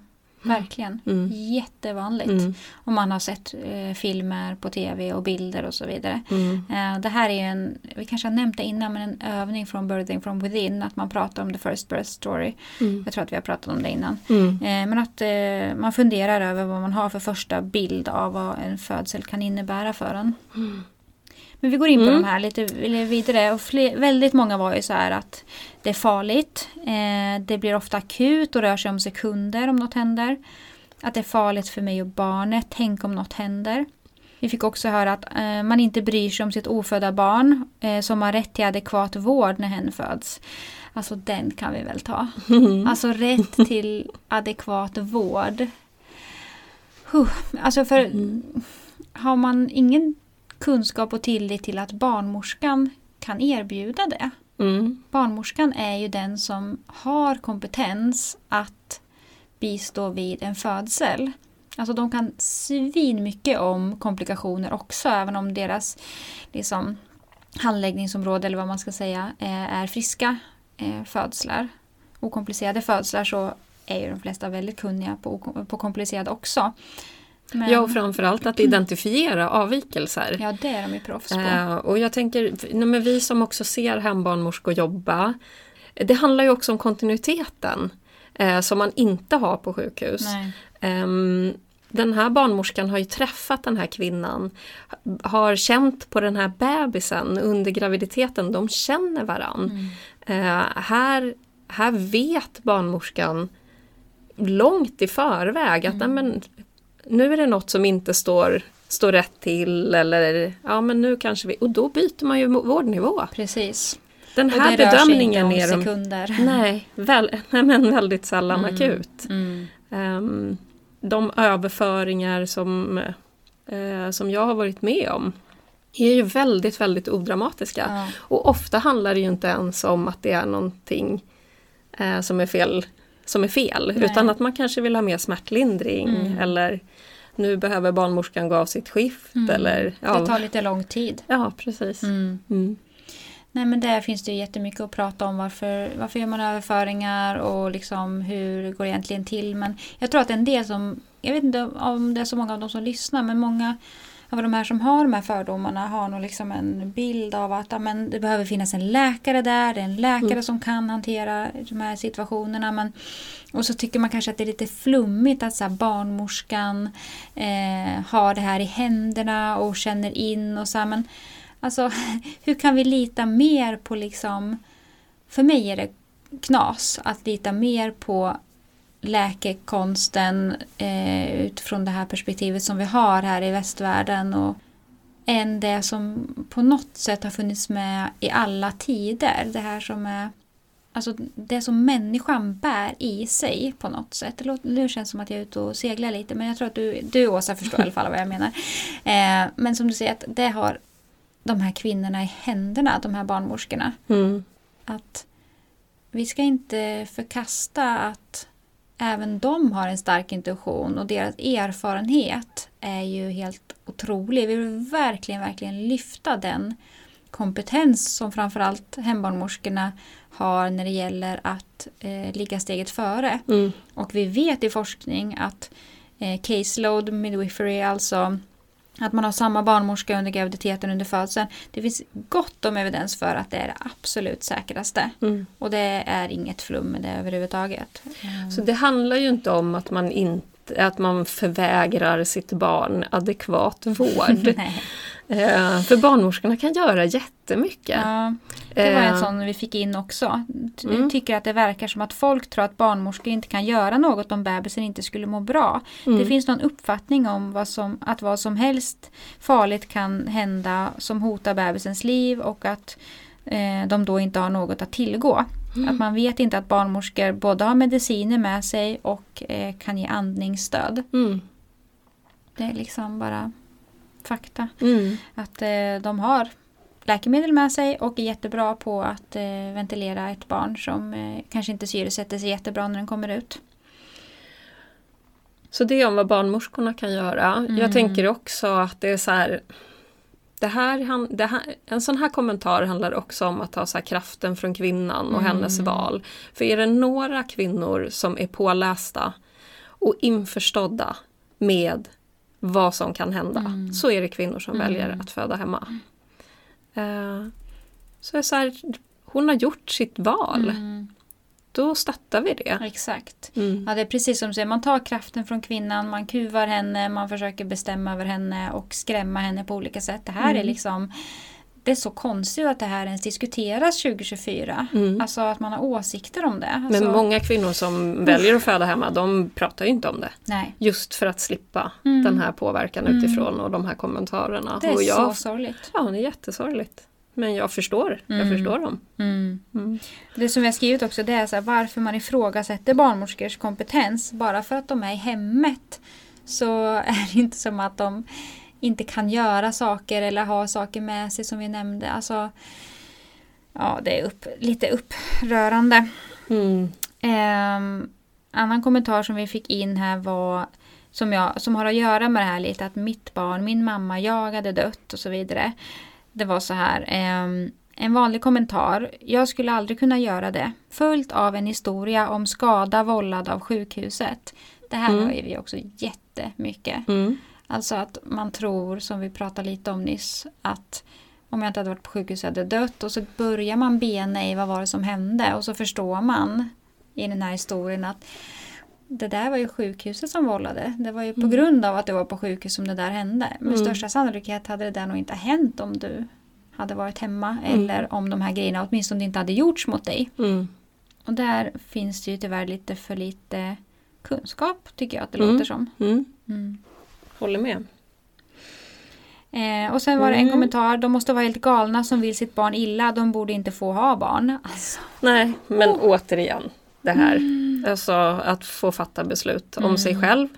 verkligen.
Mm.
Jättevanligt.
Mm.
Om man har sett eh, filmer på tv och bilder och så vidare.
Mm.
Eh, Det här är en, vi kanske har nämnt det innan, men en övning från Birthing from Within, att man pratar om the first birth story.
Mm.
Jag tror att vi har pratat om det innan.
Mm.
Eh, Men att eh, man funderar över vad man har för första bild av vad en födsel kan innebära för en. Men vi går in på
Mm.
de här lite vidare. Och fler, väldigt många var ju så här att det är farligt. Eh, det blir ofta akut och rör sig om sekunder om något händer. att det är farligt för mig och barnet, tänk om något händer. Vi fick också höra att eh, man inte bryr sig om sitt ofödda barn eh, som har rätt till adekvat vård när hen föds. Alltså den kan vi väl ta.
Mm.
Alltså rätt till adekvat vård. Huh. Alltså för
Mm.
har man ingen kunskap och tillit till att barnmorskan kan erbjuda det.
Mm.
Barnmorskan är ju den som har kompetens att bistå vid en födsel. Alltså de kan svin mycket om komplikationer också, även om deras liksom, handläggningsområde, eller vad man ska säga, eh, är friska eh, födslar. Okomplicerade födslar så är ju de flesta väldigt kunniga på, på komplicerade också. Men,
Ja, och framförallt att identifiera avvikelser.
ja, det är de ju proffs på.
Eh, och jag tänker, nej, men vi som också ser hembarnmorskor jobba, det handlar ju också om kontinuiteten eh, som man inte har på sjukhus. Ehm, den här barnmorskan har ju träffat den här kvinnan, har känt på den här bebisen under graviditeten, de känner varann. Eh, här, här vet barnmorskan långt i förväg att nej, men, nu är det något som inte står, står rätt till eller ja men nu kanske vi, och då byter man ju vårdnivå.
Precis.
Den
Och
här
det rör sig
bedömningen
inte
är de, nej, väl, nej, men väldigt sällan
Mm.
akut.
Mm.
Ehm, de överföringar som, eh, som jag har varit med om är ju väldigt, väldigt odramatiska.
Ja.
Och ofta handlar det ju inte ens om att det är någonting eh, som är fel, som är fel
Nej.
utan att man kanske vill ha mer smärtlindring
Mm.
eller nu behöver barnmorskan gå av sitt skift
Mm.
eller ja,
Det tar lite lång tid.
ja precis.
Mm.
Mm.
Nej men där finns det ju jättemycket att prata om. Varför, varför gör man överföringar och liksom hur det går egentligen till. Men jag tror att en del som, jag vet inte om det är så många av de som lyssnar, men många av de här som har de här fördomarna har nog liksom en bild av att ja, men det behöver finnas en läkare där, det är en läkare
Mm.
som kan hantera de här situationerna. Men, och så tycker man kanske att det är lite flummigt att så här, barnmorskan eh, har det här i händerna och känner in och så här, men Alltså, hur kan vi lita mer på liksom... För mig är det knas att lita mer på läkekonsten eh, utifrån det här perspektivet som vi har här i västvärlden och än det som på något sätt har funnits med i alla tider. Det här som är Alltså det som människan bär i sig på något sätt. Nu känns det som att jag är ute och seglar lite men jag tror att du, du Åsa förstår i alla fall vad jag menar. Eh, men som du säger, att det har de här kvinnorna i händerna, de här barnmorskorna.
Mm.
Att vi ska inte förkasta att även de har en stark intuition och deras erfarenhet är ju helt otrolig. Vi vill verkligen, verkligen lyfta den kompetens som framförallt hembarnmorskorna har när det gäller att eh, ligga steget före.
Mm.
Och vi vet i forskning att eh, caseload midwifery, alltså att man har samma barnmorska under graviditeten under födseln. Det finns gott om evidens för att det är det absolut säkraste.
Mm.
Och det är inget flum med det överhuvudtaget.
Så det handlar ju inte om att man inte att man förvägrar sitt barn adekvat vård. Eh, för barnmorskorna kan göra jättemycket.
Ja, det var en
Eh,
sån vi fick in också. Ty-
Mm.
Tycker att det verkar som att folk tror att barnmorskor inte kan göra något om bebisen inte skulle må bra.
Mm.
Det finns någon uppfattning om vad som, att vad som helst farligt kan hända som hotar bebisens liv och att eh, de då inte har något att tillgå.
Mm.
Att man vet inte att barnmorskor både har mediciner med sig och eh, kan ge andningsstöd.
Mm.
Det är liksom bara fakta.
Mm.
Att eh, de har läkemedel med sig och är jättebra på att eh, ventilera ett barn som eh, kanske inte syresätter sig jättebra när den kommer ut.
Så det är om vad barnmorskorna kan göra.
Mm.
Jag tänker också att det är så här, det här, det här En sån här kommentar handlar också om att ta så här kraften från kvinnan och
Mm.
hennes val. För är det några kvinnor som är pålästa och införstådda med vad som kan hända
Mm.
så är det kvinnor som
Mm.
väljer att föda hemma. Eh, så är så här, hon har gjort sitt val.
Mm,
Då stöttar vi det.
exakt.
Mm.
Ja, det är precis som du säger, man tar kraften från kvinnan, man kuvar henne, man försöker bestämma över henne och skrämma henne på olika sätt. Det här är liksom det är så konstigt att det här ens diskuteras 2024.
Mm.
Alltså att man har åsikter om det. Alltså,
Men många kvinnor som väljer att föda hemma, de pratar ju inte om det.
Nej,
Just för att slippa
Mm.
den här påverkan utifrån och de här kommentarerna.
det är
jag,
så sorgligt.
Ja, det är jättesorgligt. Men jag förstår, jag
Mm.
förstår dem.
Mm.
Mm.
Det som jag skrivit också det är så här, varför man ifrågasätter barnmorskors kompetens. Bara för att de är i hemmet så är det inte som att de inte kan göra saker eller ha saker med sig som vi nämnde. Alltså, ja, det är upp, lite upprörande.
Mm.
Um, annan kommentar som vi fick in här var som, jag, som har att göra med det här lite att mitt barn, min mamma, jag hade dött och så vidare. Det var så här. ehm, en vanlig kommentar. Jag skulle aldrig kunna göra det. Följt av en historia om skada vållad av sjukhuset. Det här
Mm.
hör ju vi också jättemycket.
Mm.
Alltså att man tror, som vi pratade lite om nyss, att om jag inte hade varit på sjukhus hade jag dött. Och så börjar man bena i vad var det som hände och så förstår man i den här historien att det där var ju sjukhuset som vållade. Det var ju på grund av att du var på sjukhus som det där hände. Med
Mm.
största sannolikhet hade det där nog inte hänt om du hade varit hemma
Mm.
eller om de här grejerna åtminstone inte hade gjorts mot dig.
Mm.
Och där finns det ju tyvärr lite för lite kunskap tycker jag att det
Mm.
låter som.
Mm.
Mm.
Håller med.
Eh, och sen var det en
Mm.
kommentar. De måste vara helt galna som vill sitt barn illa. De borde inte få ha barn. Alltså,
Nej, men återigen det här.
Mm.
Alltså att få fatta beslut om sig själv,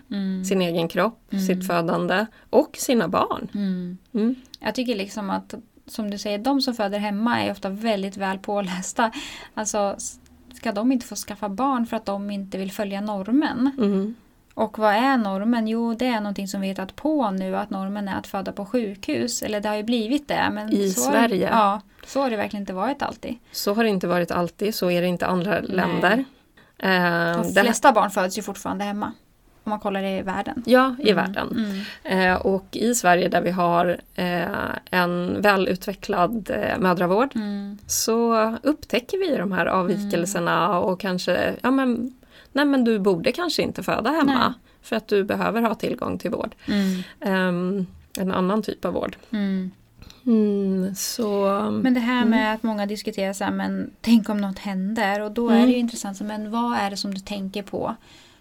sin egen kropp, sitt födande och sina barn.
Mm.
Mm.
Jag tycker liksom att, som du säger, de som föder hemma är ofta väldigt väl pålästa. Alltså, ska de inte få skaffa barn för att de inte vill följa normen?
Mm.
Och vad är normen? Jo, det är någonting som vi har hittat på nu, att normen är att föda på sjukhus. Eller det har ju blivit det. Men
I
så har-
Sverige?
Ja, så har det verkligen inte varit alltid.
Så har det inte varit alltid, så är det inte andra länder. Eh,
De
här,
flesta barn föds ju fortfarande hemma. Om man kollar i världen.
ja, i världen.
Mm.
Eh, och i Sverige där vi har eh, en välutvecklad eh, mödravård
Mm.
så upptäcker vi de här avvikelserna och kanske, ja men, nej men du borde kanske inte föda hemma
Nej.
för att du behöver ha tillgång till vård.
Mm.
Ehm, en annan typ av vård.
Mm.
Mm,
Men det här med att många diskuterar så här, men tänk om något händer. Och då är det ju intressant, men vad är det som du tänker på?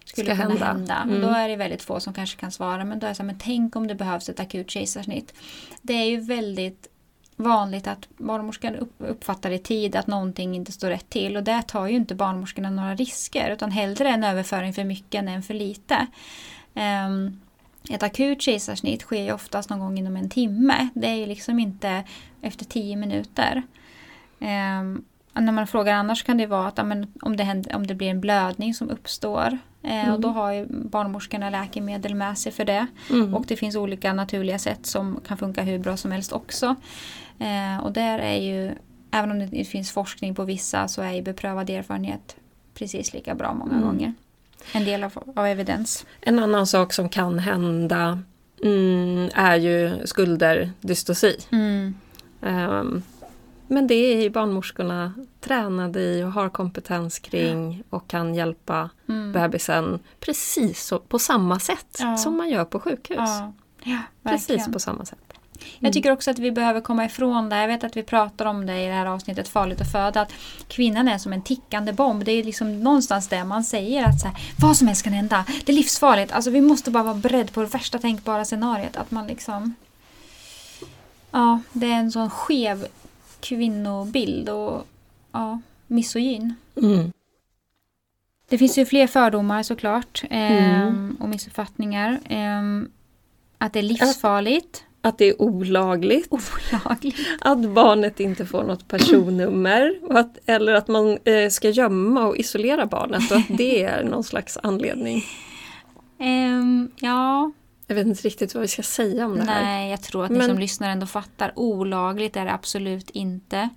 Skulle
Ska
kunna
hända.
hända.
Mm.
Då är det väldigt få som kanske kan svara. Men då är det så här, men tänk om det behövs ett akut kejsarsnitt. Det är ju väldigt vanligt att barnmorskan upp- uppfattar i tid att någonting inte står rätt till. Och där tar ju inte barnmorskorna några risker. Utan hellre en överföring för mycket än en för lite. Ehm, ett akut kejsarsnitt sker ju oftast någon gång inom en timme. Det är ju liksom inte efter tio minuter. Ehm, när man frågar annars kan det vara att om, det händer, om det blir en blödning som uppstår. Eh, och då har ju barnmorskorna läkemedel med sig för det.
mm,
Och det finns olika naturliga sätt som kan funka hur bra som helst också. Eh, och där är ju, även om det finns forskning på vissa så är ju beprövad erfarenhet precis lika bra många
Mm.
gånger. En del av, av evidens.
En annan sak som kan hända mm, är ju skulderdystosi.
Mm.
Ehm, men det är ju barnmorskorna tränade i och har kompetens kring och kan hjälpa
Mm.
bebisen precis så, på samma sätt
Ja.
som man gör på sjukhus.
Ja, ja
precis på samma sätt.
Jag tycker också att vi behöver komma ifrån det. Jag vet att vi pratar om det i det här avsnittet Farligt att föda. Att kvinnan är som en tickande bomb. Det är liksom någonstans där man säger att så här, vad som helst kan hända. Det är livsfarligt. Alltså vi måste bara vara beredd på det värsta tänkbara scenariet. Att man liksom... Ja, det är en sån skev kvinnobild och ja, misogyn.
Mm.
Det finns ju fler fördomar såklart.
Mm.
ehm, Och missuppfattningar. Ehm, att det är livsfarligt.
Att det är olagligt,
Olagligt.
att barnet inte får något personnummer att, eller att man eh, ska gömma och isolera barnet och att det är någon slags anledning.
Ehm, ja,
Jag vet inte riktigt vad vi ska säga om det här.
nej, jag tror att ni
Men-
som lyssnar ändå fattar. Olagligt är det absolut inte.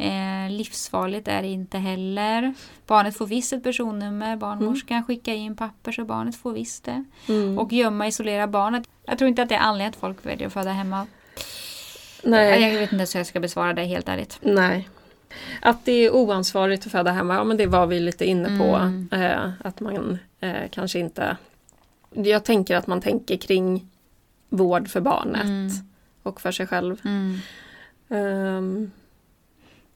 Eh, livsfarligt är det inte heller. Barnet får visst ett personnummer. Barnmorskan skickar in papper så barnet får visst det.
Mm.
Och gömma, isolera barnet. Jag tror inte att det är anledningen att folk väljer att föda hemma.
Nej.
Jag vet inte ens hur jag ska besvara det helt ärligt.
Nej. Att det är oansvarigt att föda hemma, ja men det var vi lite inne på.
Mm.
Eh, att man eh, kanske inte... Jag tänker att man tänker kring vård för barnet
Mm.
och för sig själv.
Mm.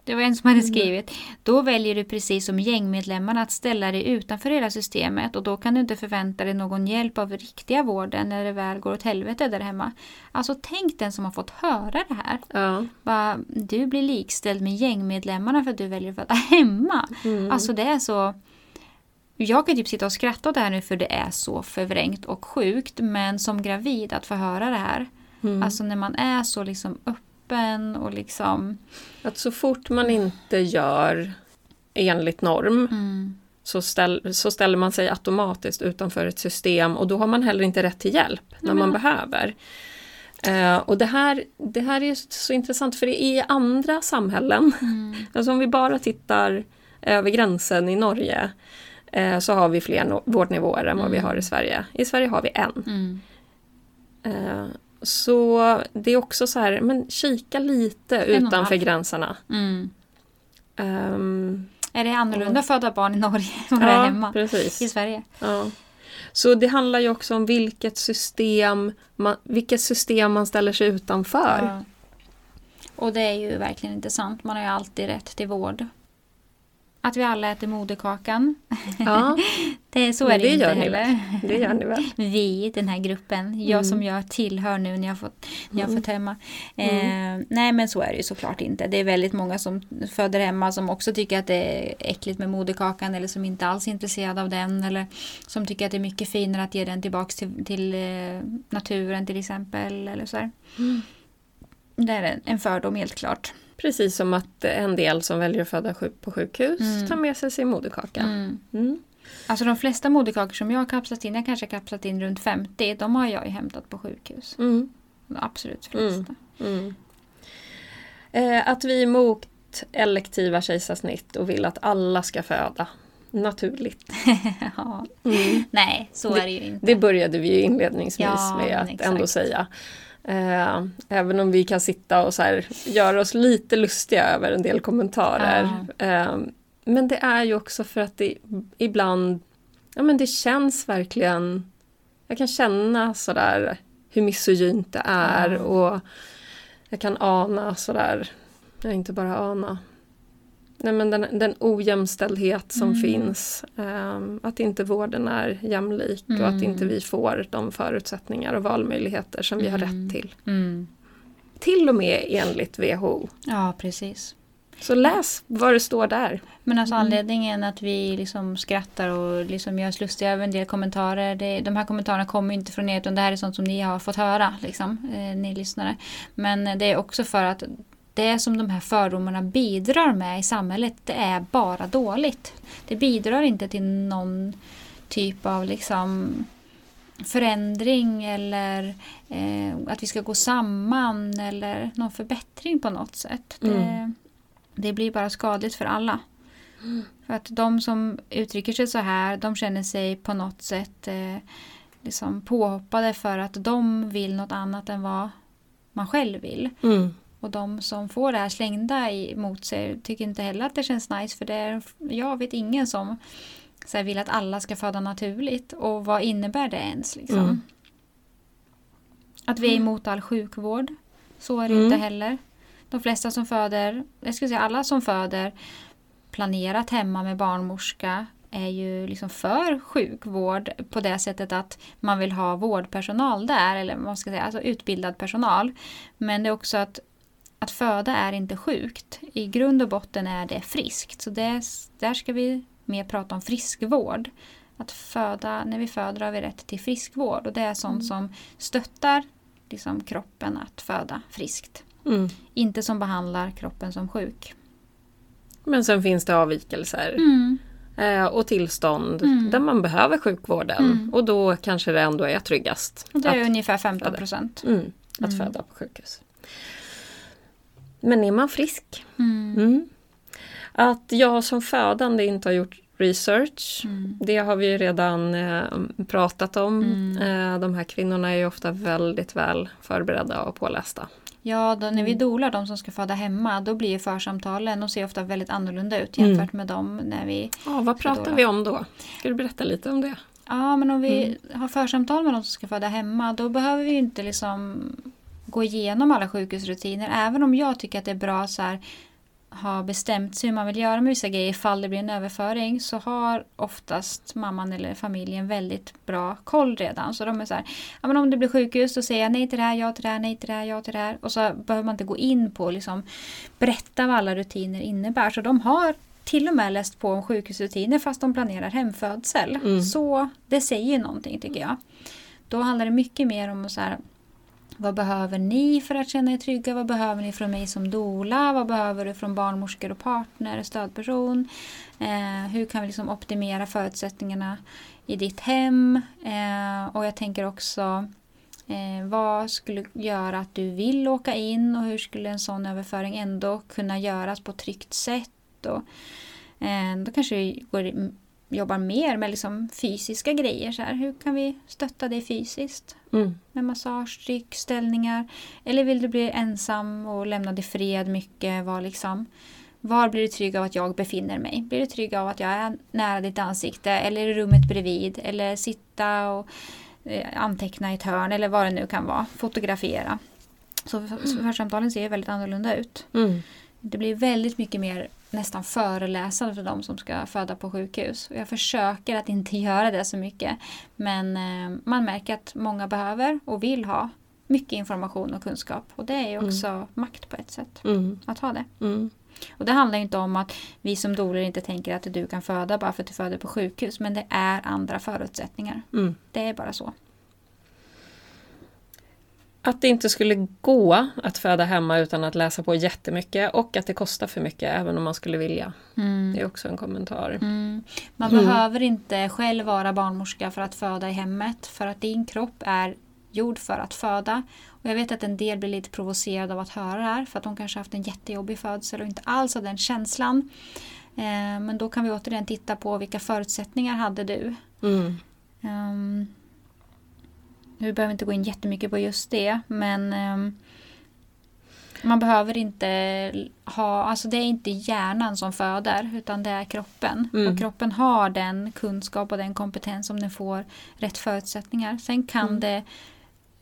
Det var en som hade
Mm.
skrivit. Då väljer du precis som gängmedlemmarna att ställa dig utanför hela systemet och då kan du inte förvänta dig någon hjälp av riktiga vården när det väl går åt helvete där hemma. Alltså tänk den som har fått höra det här.
ja.
Bara, du blir likställd med gängmedlemmarna för att du väljer att föda hemma.
Mm.
Alltså det är så... Jag kan typ sitta och skratta åt det här nu för det är så förvrängt och sjukt. Men som gravid att få höra det här.
Mm.
Alltså när man är så liksom öppen och liksom...
Att så fort man inte gör enligt norm
Mm,
så, ställ, så ställer man sig automatiskt utanför ett system och då har man heller inte rätt till hjälp när man
men-
behöver. Eh, och det här, det här är så intressant för i andra samhällen,
mm,
alltså om vi bara tittar över gränsen i Norge eh, så har vi fler no- vårdnivåer än vad vi
Mm.
har i Sverige. I Sverige har vi en.
mm,
Eh, så det är också så här, men kika lite utanför gränserna.
mm.
Ehm,
Är det annorlunda att föda barn i Norge än
ja,
hemma
precis.
i Sverige?
Ja. Så det handlar ju också om vilket system man, vilket system man ställer sig utanför.
Ja. Och det är ju verkligen inte sant. Man har ju alltid rätt till vård. Att vi alla äter moderkakan.
Ja,
Det, så är det,
det
inte heller.
det gör ni väl?
Vi, den här gruppen. Jag
Mm.
som jag tillhör nu när jag fått, när jag
Mm.
fått hemma. Eh, nej men så är det ju såklart inte. Det är väldigt många som föder hemma som också tycker att det är äckligt med moderkakan eller som inte alls är intresserade av den. Eller som tycker att det är mycket finare att ge den tillbaks till, till eh, naturen till exempel. Eller så.
Mm.
Det är en fördom helt klart.
Precis som att en del som väljer att föda på sjukhus
Mm.
tar med sig sin moderkaka.
Mm.
Mm.
Alltså de flesta moderkakor som jag har kapslat in, jag kanske har kapslat in runt 50, de har jag ju hämtat på sjukhus.
Mm.
De absolut flesta.
Mm. Mm. Eh, att vi är emot elektiva kejsarsnitt och vill att alla ska föda naturligt.
ja.
Mm.
Nej, så
Det-
är det ju inte.
Det började vi ju inledningsvis
Ja,
med att
exakt.
ändå säga. Eh, även om vi kan sitta och så här, göra oss lite lustiga över en del kommentarer. Eh, men det är ju också för att det ibland, ja men det känns verkligen, jag kan känna sådär hur misogynt det är
Ja.
och jag kan ana sådär, ja inte bara ana, Nej, men den, den ojämställdhet som
Mm.
finns. ehm, att inte vården är jämlik och att
Mm.
inte vi får de förutsättningar och valmöjligheter som vi har
Mm.
rätt till.
Mm.
Till och med enligt WHO.
Ja, precis.
Så läs vad det står där.
Men alltså
Mm.
anledningen att vi liksom skrattar och liksom gör oss lustiga över en del kommentarer. Det, de här kommentarerna kommer inte från er utan det här är sånt som ni har fått höra, liksom, eh, ni lyssnare. Men det är också för att det som de här fördomarna bidrar med i samhället, det är bara dåligt. Det bidrar inte till någon typ av liksom förändring eller eh, att vi ska gå samman eller någon förbättring på något sätt. Det,
Mm.
det blir bara skadligt för alla. För att de som uttrycker sig så här, de känner sig på något sätt eh, liksom påhoppade för att de vill något annat än vad man själv vill.
Mm.
Och de som får det här slängda emot sig tycker inte heller att det känns nice för det är, jag vet ingen som så vill att alla ska föda naturligt. Och vad innebär det ens? Liksom?
Mm.
Att vi är emot all sjukvård. Så är det
Mm.
inte heller. De flesta som föder, jag skulle säga alla som föder planerat hemma med barnmorska är ju liksom för sjukvård på det sättet att man vill ha vårdpersonal där, eller man ska säga, alltså utbildad personal. Men det är också att, att föda är inte sjukt. I grund och botten är det friskt. Så det, där ska vi mer prata om friskvård. Att föda, när vi föder har vi rätt till friskvård och det är sånt som stöttar liksom, kroppen att föda friskt.
Mm.
Inte som behandlar kroppen som sjuk.
Men sen finns det avvikelser eh, och tillstånd
Mm.
där man behöver sjukvården.
Mm.
Och då kanske det ändå är tryggast
det är ungefär 15 procent.
mm, att
Mm.
föda på sjukhus. Men är man frisk?
Mm.
Mm. Att jag som födande inte har gjort research,
Mm.
det har vi ju redan eh, pratat om.
Mm.
Eh, de här kvinnorna är ju ofta väldigt väl förberedda och pålästa.
Ja, då, när vi
Mm.
dolar de som ska föda hemma då blir församtalen, de ser ofta väldigt annorlunda ut
Mm.
jämfört med dem när vi...
Ja, vad pratar
då?
vi om då? Ska du berätta lite om det?
Ja, men om vi
Mm.
har församtal med de som ska föda hemma då behöver vi inte liksom gå igenom alla sjukhusrutiner. Även om jag tycker att det är bra så här ha bestämt sig hur man vill göra med vissa grejer ifall det blir en överföring så har oftast mamman eller familjen väldigt bra koll redan. Så de är så här, ja, men om det blir sjukhus då säger jag nej till det här, ja till det här, nej till det här, ja till det här. Och så behöver man inte gå in på och liksom berätta vad alla rutiner innebär. Så de har till och med läst på om sjukhusrutiner fast de planerar hemfödsel.
Mm.
Så det säger någonting tycker jag. Då handlar det mycket mer om att så här, vad behöver ni för att känna er trygga? Vad behöver ni från mig som dola? Vad behöver du från barnmorskor och partner, stödperson? Eh, hur kan vi liksom optimera förutsättningarna i ditt hem? Eh, och jag tänker också eh, vad skulle göra att du vill åka in och hur skulle en sån överföring ändå kunna göras på ett tryggt sätt? Och, eh, då kanske vi går jobbar mer med liksom fysiska grejer. Så här. Hur kan vi stötta dig fysiskt?
Mm.
Med massage, stryk, ställningar. Eller vill du bli ensam och lämnad i fred mycket? Var, liksom, var blir du trygg av att jag befinner mig? Blir du trygg av att jag är nära ditt ansikte? Eller i rummet bredvid? Eller sitta och eh, anteckna i ett hörn? Eller vad det nu kan vara. Fotografera. Så församtalen ser väldigt annorlunda ut.
Mm.
Det blir väldigt mycket mer nästan föreläsande för de som ska föda på sjukhus. Och jag försöker att inte göra det så mycket. Men eh, man märker att många behöver och vill ha mycket information och kunskap. Och det är ju också mm. makt på ett sätt.
Mm.
Att ha det.
Mm.
Och det handlar inte om att vi som doler inte tänker att du kan föda bara för att du föder på sjukhus. Men det är andra förutsättningar.
Mm.
Det är bara så.
Att det inte skulle gå att föda hemma utan att läsa på jättemycket och att det kostar för mycket även om man skulle vilja.
Mm.
Det är också en kommentar.
Mm. Man
Mm.
behöver inte själv vara barnmorska för att föda i hemmet. För att din kropp är gjord för att föda. Och jag vet att en del blir lite provocerade av att höra det här. För att de kanske haft en jättejobbig födsel och inte alls har den känslan. Eh, men då kan vi återigen titta på vilka förutsättningar hade du? Um, vi behöver inte gå in jättemycket på just det men um, man behöver inte ha, alltså det är inte hjärnan som föder utan det är kroppen.
Mm.
Och kroppen har den kunskap och den kompetens om den får rätt förutsättningar. Sen kan
Mm.
det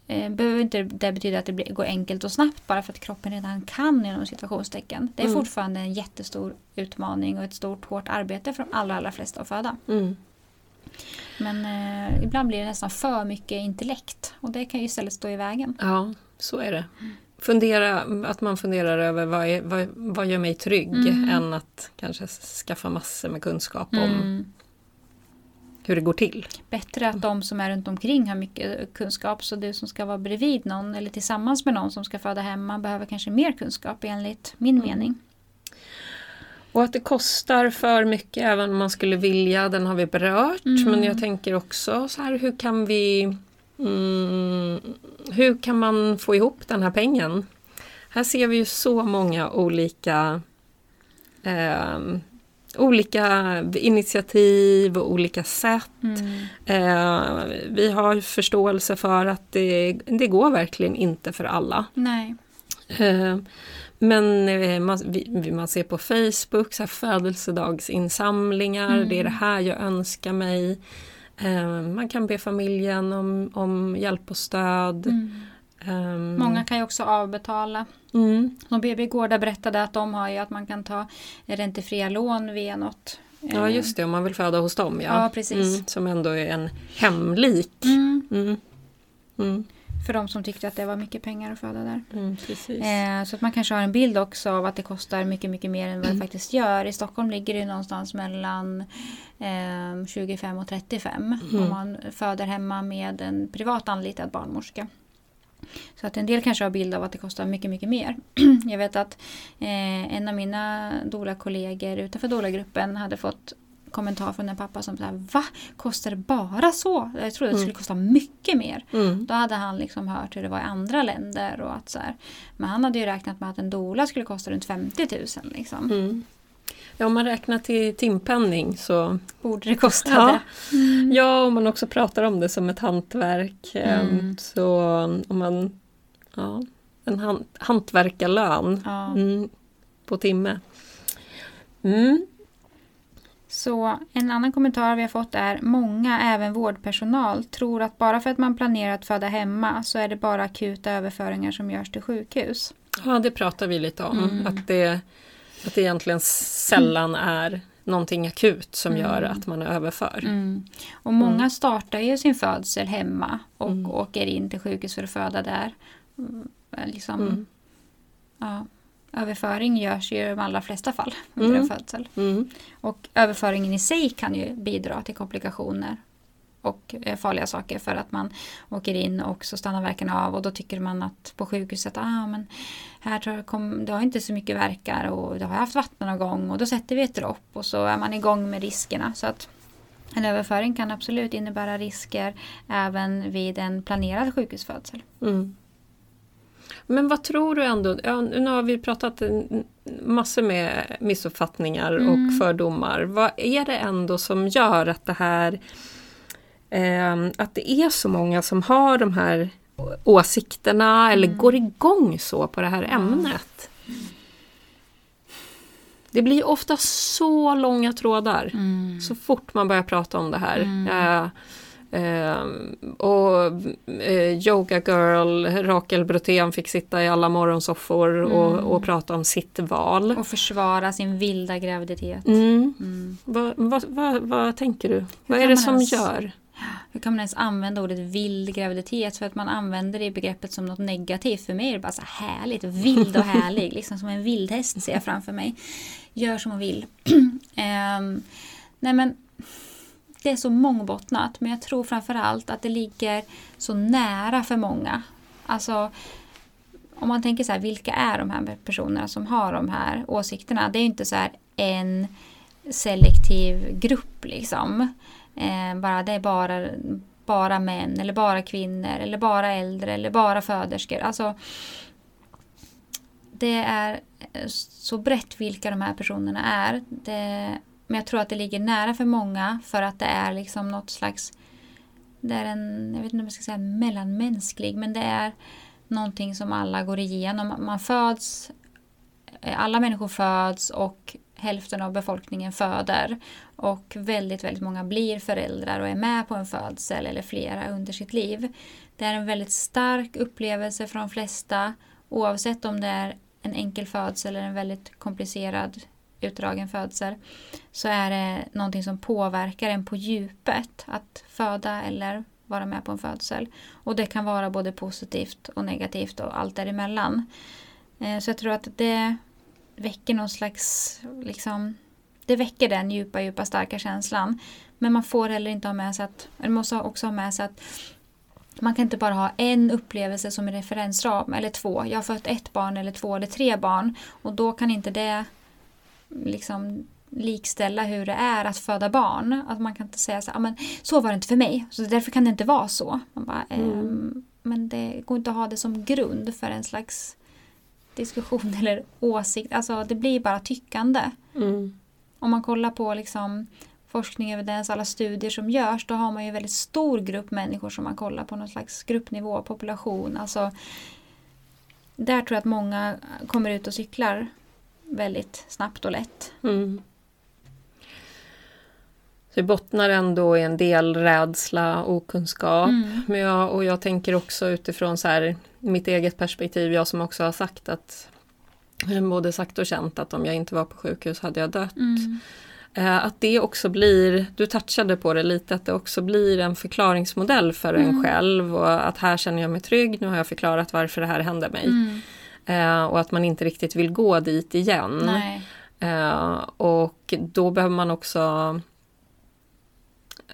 eh, behöver inte det betyda att det blir, går enkelt och snabbt bara för att kroppen redan kan inom situationstecken. Det är
Mm.
fortfarande en jättestor utmaning och ett stort hårt arbete för de allra, allra flesta att föda.
Mm.
Men eh, ibland blir det nästan för mycket intellekt och det kan ju istället stå i vägen.
Ja, så är det. Fundera, att man funderar över vad, är, vad, vad gör mig trygg
Mm.
än att kanske skaffa massor med kunskap om
Mm.
hur det går till.
Bättre att de som är runt omkring har mycket kunskap så du som ska vara bredvid någon eller tillsammans med någon som ska föda hemma behöver kanske mer kunskap enligt min
Mm.
mening.
Och att det kostar för mycket även om man skulle vilja, den har vi berört.
Mm.
Men jag tänker också så här, hur kan vi mm, Hur kan man få ihop den här pengen? Här ser vi ju så många olika eh, olika initiativ och olika sätt.
Mm.
Eh, vi har förståelse för att det, det går verkligen inte för alla.
Nej.
Eh, Men eh, man, man ser på Facebook så här födelsedagsinsamlingar,
Mm.
det är det här jag önskar mig. Eh, Man kan be familjen om, om hjälp och stöd.
Mm.
Ehm,
Många kan ju också avbetala.
Mm,
Som BB Gårda berättade att de har ju att man kan ta räntefria lån via något.
ja
eh,
just det, om man vill föda hos dem. Ja,
Ja, precis.
Mm, som ändå är en hemlik.
För de som tyckte att det var mycket pengar att föda där.
mm.
Eh, så att man kanske har en bild också av att det kostar mycket, mycket mer än vad
Mm.
det faktiskt gör. I Stockholm ligger det någonstans mellan eh, 25 och 35
Mm.
om man föder hemma med en privat anlitad barnmorska. Så att en del kanske har bild av att det kostar mycket, mycket mer. Jag vet att eh, en av mina doula-kollegor utanför doula-gruppen hade fått kommentar från en pappa som sa Va? Kostar det bara så? Jag trodde det skulle
Mm.
kosta mycket mer.
Mm,
Då hade han liksom hört hur det var i andra länder. Och att så här, men han hade ju räknat med att en doula skulle kosta runt 50 000. Liksom.
mm. Ja, om man räknar till timpenning så
Borde det kosta
Ja.
det? Mm.
Ja, om man också pratar om det som ett hantverk. eh,
Mm.
Så om man... Ja, en han, hantverkarlön
Ja.
mm, på timme. Mm.
Så en annan kommentar vi har fått är många, även vårdpersonal, tror att bara för att man planerar att föda hemma så är det bara akuta överföringar som görs till sjukhus.
Ja, det pratar vi lite om. Mm. Att, det, att det egentligen sällan är någonting akut som mm. gör att man överför.
Mm. Och många mm. startar ju sin födsel hemma och mm. åker in till sjukhus för att föda där. Mm, liksom, ja, överföring görs ju i de allra flesta fall under en födsel. Och överföringen i sig kan ju bidra till komplikationer och eh, farliga saker för att man åker in och så stannar verkarna av och då tycker man att på sjukhuset ah, men här tror jag kom, det har inte så mycket verkar och det har haft vattenavgång och då sätter vi ett dropp och så är man igång med riskerna. Så att en överföring kan absolut innebära risker även vid en planerad sjukhusfödsel. Mm.
Men vad tror du ändå, ja, nu har vi pratat massor med missuppfattningar mm. och fördomar. Vad är det ändå som gör att det här eh, att det är så många som har de här åsikterna mm. eller går igång så på det här ämnet. Det blir ofta så långa trådar mm. så fort man börjar prata om det här. Mm. Uh, uh, och uh, Yoga Girl, Rakel Brotén fick sitta i alla morgonsoffor mm. och, och prata om sitt val.
Och försvara sin vilda graviditet.
Mm. Mm. Vad, vad, vad, vad, tänker du? vad är det som ens... gör?
hur kan man ens använda ordet vild graviditet? För att man använder det begreppet som något negativt. För mig är det bara så härligt, vild och härlig. liksom som en vildhäst ser jag framför mig. Gör som hon vill. um, nej men, det är så mångbottnat. Men jag tror framförallt att det ligger så nära för många. Alltså, om man tänker så här, vilka är de här personerna som har de här åsikterna? Det är inte så här en selektiv grupp liksom. Eh, bara det är bara, bara män eller bara kvinnor eller bara äldre eller bara föderskor. Alltså, det är så brett vilka de här personerna är. Det, men jag tror att det ligger nära för många för att det är liksom något slags det är en, jag vet inte om jag ska säga mellanmänsklig, men det är någonting som alla går igenom. Man föds, eh, alla människor föds och hälften av befolkningen föder och väldigt, väldigt många blir föräldrar och är med på en födsel eller flera under sitt liv. Det är en väldigt stark upplevelse för de flesta oavsett om det är en enkel födsel eller en väldigt komplicerad utdragen födsel så är det någonting som påverkar en på djupet att föda eller vara med på en födsel. Och det kan vara både positivt och negativt och allt däremellan. Eh, så jag tror att det väcker någon slags, liksom, det väcker den djupa, djupa, starka känslan. Men man får heller inte ha med sig att, eller måste också ha med sig att man kan inte bara ha en upplevelse som en referensram eller två. Jag har fött ett barn eller två eller tre barn och då kan inte det liksom likställa hur det är att föda barn. Att man kan inte säga så här, men så var det inte för mig, så därför kan det inte vara så. Man bara, mm. ehm, men det går inte att ha det som grund för en slags diskussion eller åsikt. Alltså det blir bara tyckande. Mm. Om man kollar på liksom forskning, evidens, alla studier som görs då har man ju en väldigt stor grupp människor som man kollar på någon slags gruppnivå, population. Alltså, där tror jag att många kommer ut och cyklar väldigt snabbt och lätt. Mm.
Så det bottnar ändå i en del rädsla, okunskap. Mm. Men jag, och jag tänker också utifrån så här, mitt eget perspektiv, jag som också har sagt att både sagt och känt att om jag inte var på sjukhus hade jag dött. Mm. Eh, att det också blir, du touchade på det lite, att det också blir en förklaringsmodell för mm. en själv och att här känner jag mig trygg, nu har jag förklarat varför det här hände mig. Mm. Eh, och att man inte riktigt vill gå dit igen. Eh, och då behöver man också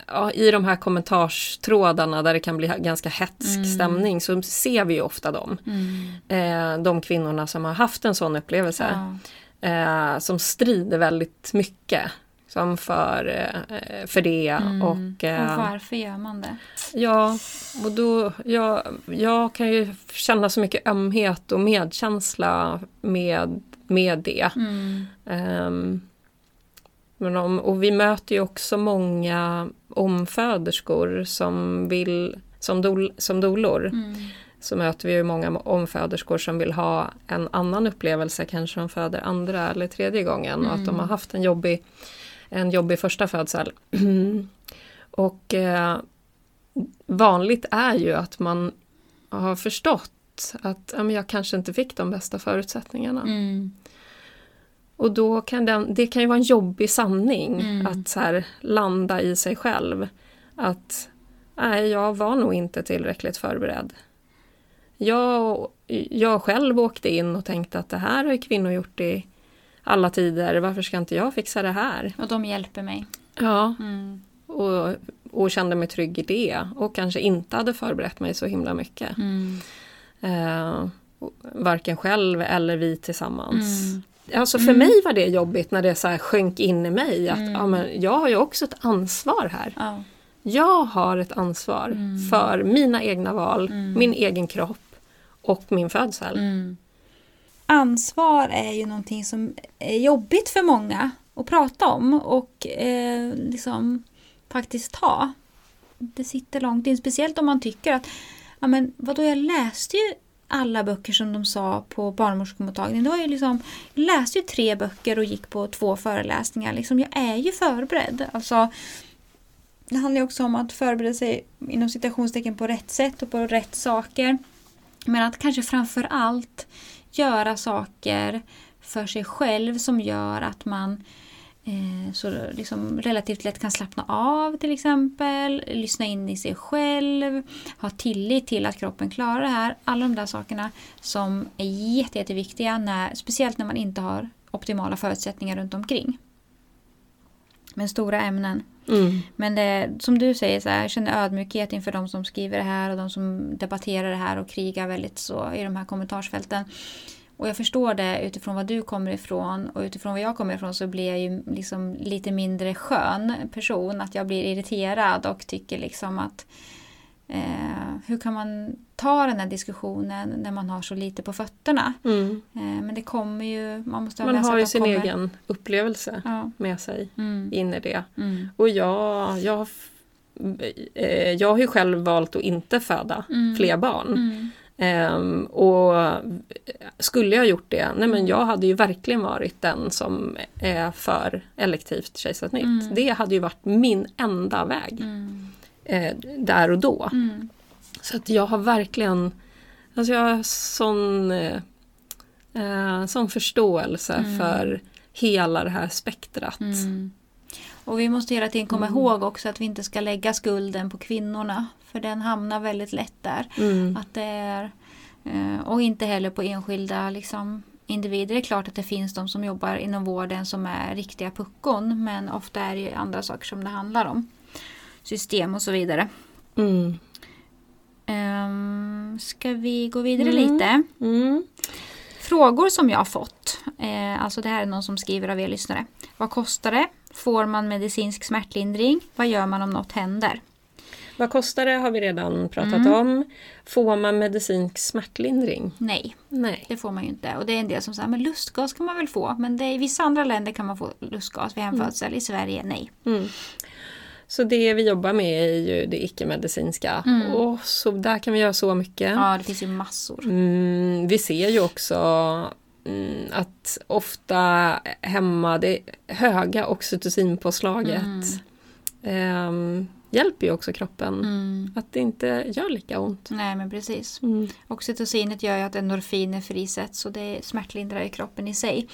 ja, i de här kommentarstrådarna där det kan bli ganska hetsk mm. stämning så ser vi ofta dem. Mm. Eh, de kvinnorna som har haft en sån upplevelse. Ja. Eh, som strider väldigt mycket som för, eh, för det. Mm. Och,
eh, och varför gör man det?
Ja, och då, jag, jag kan ju känna så mycket ömhet och medkänsla med, med det. Um, men om, och vi möter ju också många omföderskor som vill, som, dol, som dolor. Mm. Så möter vi ju många omföderskor som vill ha en annan upplevelse, kanske de föder andra eller tredje gången mm. och att de har mm. haft en jobbig en jobbig första födsel. och eh, vanligt är ju att man har förstått att ja, men jag kanske inte fick de bästa förutsättningarna.
Mm.
Och då kan den, det kan ju vara en jobbig sanning
Mm.
att så här, landa i sig själv. Att nej, jag var nog inte tillräckligt förberedd. Jag, jag själv åkte in och tänkte att det här har kvinnor gjort i alla tider, varför ska inte jag fixa det här?
Och de hjälper mig.
Ja,
Mm.
och, och kände mig trygg i det och kanske inte hade förberett mig så himla mycket.
Mm.
Eh, varken själv eller vi tillsammans.
Mm.
Alltså för mig var det jobbigt när det så här sjönk in i mig att ja, men jag har ju också ett ansvar här.
Ja.
Jag har ett ansvar för mina egna val, min egen kropp och min födsel.
Ansvar är ju någonting som är jobbigt för många att prata om och eh, liksom faktiskt ta. Det sitter långt in, speciellt om man tycker att ja, men vadå, jag läste ju alla böcker som de sa på barnmorskemottagningen. Det var ju liksom, jag läste ju tre böcker och gick på två föreläsningar. Liksom, jag är ju förberedd. Alltså, det handlar ju också om att förbereda sig inom citationstecken på rätt sätt och på rätt saker. Men att kanske framför allt göra saker för sig själv som gör att man eh, så liksom relativt lätt kan slappna av till exempel. Lyssna in i sig själv. Ha tillit till att kroppen klarar det här. Alla de där sakerna som är jätte, jätteviktiga när, speciellt när man inte har optimala förutsättningar runt omkring. Men stora ämnen.
Mm.
Men det, som du säger, så här, jag känner ödmjukhet inför de som skriver det här och de som debatterar det här och krigar väldigt så i de här kommentarsfälten. Och jag förstår det utifrån vad du kommer ifrån och utifrån vad jag kommer ifrån så blir jag ju liksom lite mindre skön person. Att jag blir irriterad och tycker liksom att eh, hur kan man ta den här diskussionen när man har så lite på fötterna?
Mm.
Eh, men det kommer ju, man måste ha
Man har ju sin
kommer.
egen upplevelse
Ja.
med sig
Mm.
in i det.
Mm.
Och jag, jag, har eh, jag har ju själv valt att inte föda
Mm.
fler barn.
Mm.
Ehm, och skulle jag gjort det, nej men jag hade ju verkligen varit den som är för elektivt kejsarsnitt.
Mm.
Det hade ju varit min enda väg
Mm.
Eh, där och då.
Mm.
Så att jag har verkligen alltså jag har sån, eh, eh, sån förståelse
Mm.
för hela det här spektrat.
Mm. Och vi måste hela tiden komma
Mm.
ihåg också att vi inte ska lägga skulden på kvinnorna. För den hamnar väldigt lätt där.
Mm.
Att det är, eh, och inte heller på enskilda liksom, individer. Det är klart att det finns de som jobbar inom vården som är riktiga puckon. Men ofta är det andra saker som det handlar om. System och så vidare.
Mm.
Um, ska vi gå vidare
Mm.
lite?
Mm.
Frågor som jag har fått. Eh, alltså det här är någon som skriver av er lyssnare. Vad kostar det? Får man medicinsk smärtlindring? Vad gör man om något händer?
Vad kostar det har vi redan pratat
Mm.
om. Får man medicinsk smärtlindring?
Nej,
Nej.
det får man ju inte. Och det är en del som säger men lustgas kan man väl få. Men det, i vissa andra länder kan man få lustgas vid hemfödsel. I Sverige nej.
Mm. Så det vi jobbar med är ju det icke-medicinska.
Mm.
Och så där kan vi göra så mycket.
Ja, det finns ju massor.
Mm, vi ser ju också mm, att ofta hemma, det höga oxytocinpåslaget
Mm.
Hjälper ju också kroppen
Mm.
att det inte gör lika ont.
Nej men precis.
Mm.
Oxytocinet gör ju att endorfiner frisätts och det smärtlindrar ju kroppen i sig.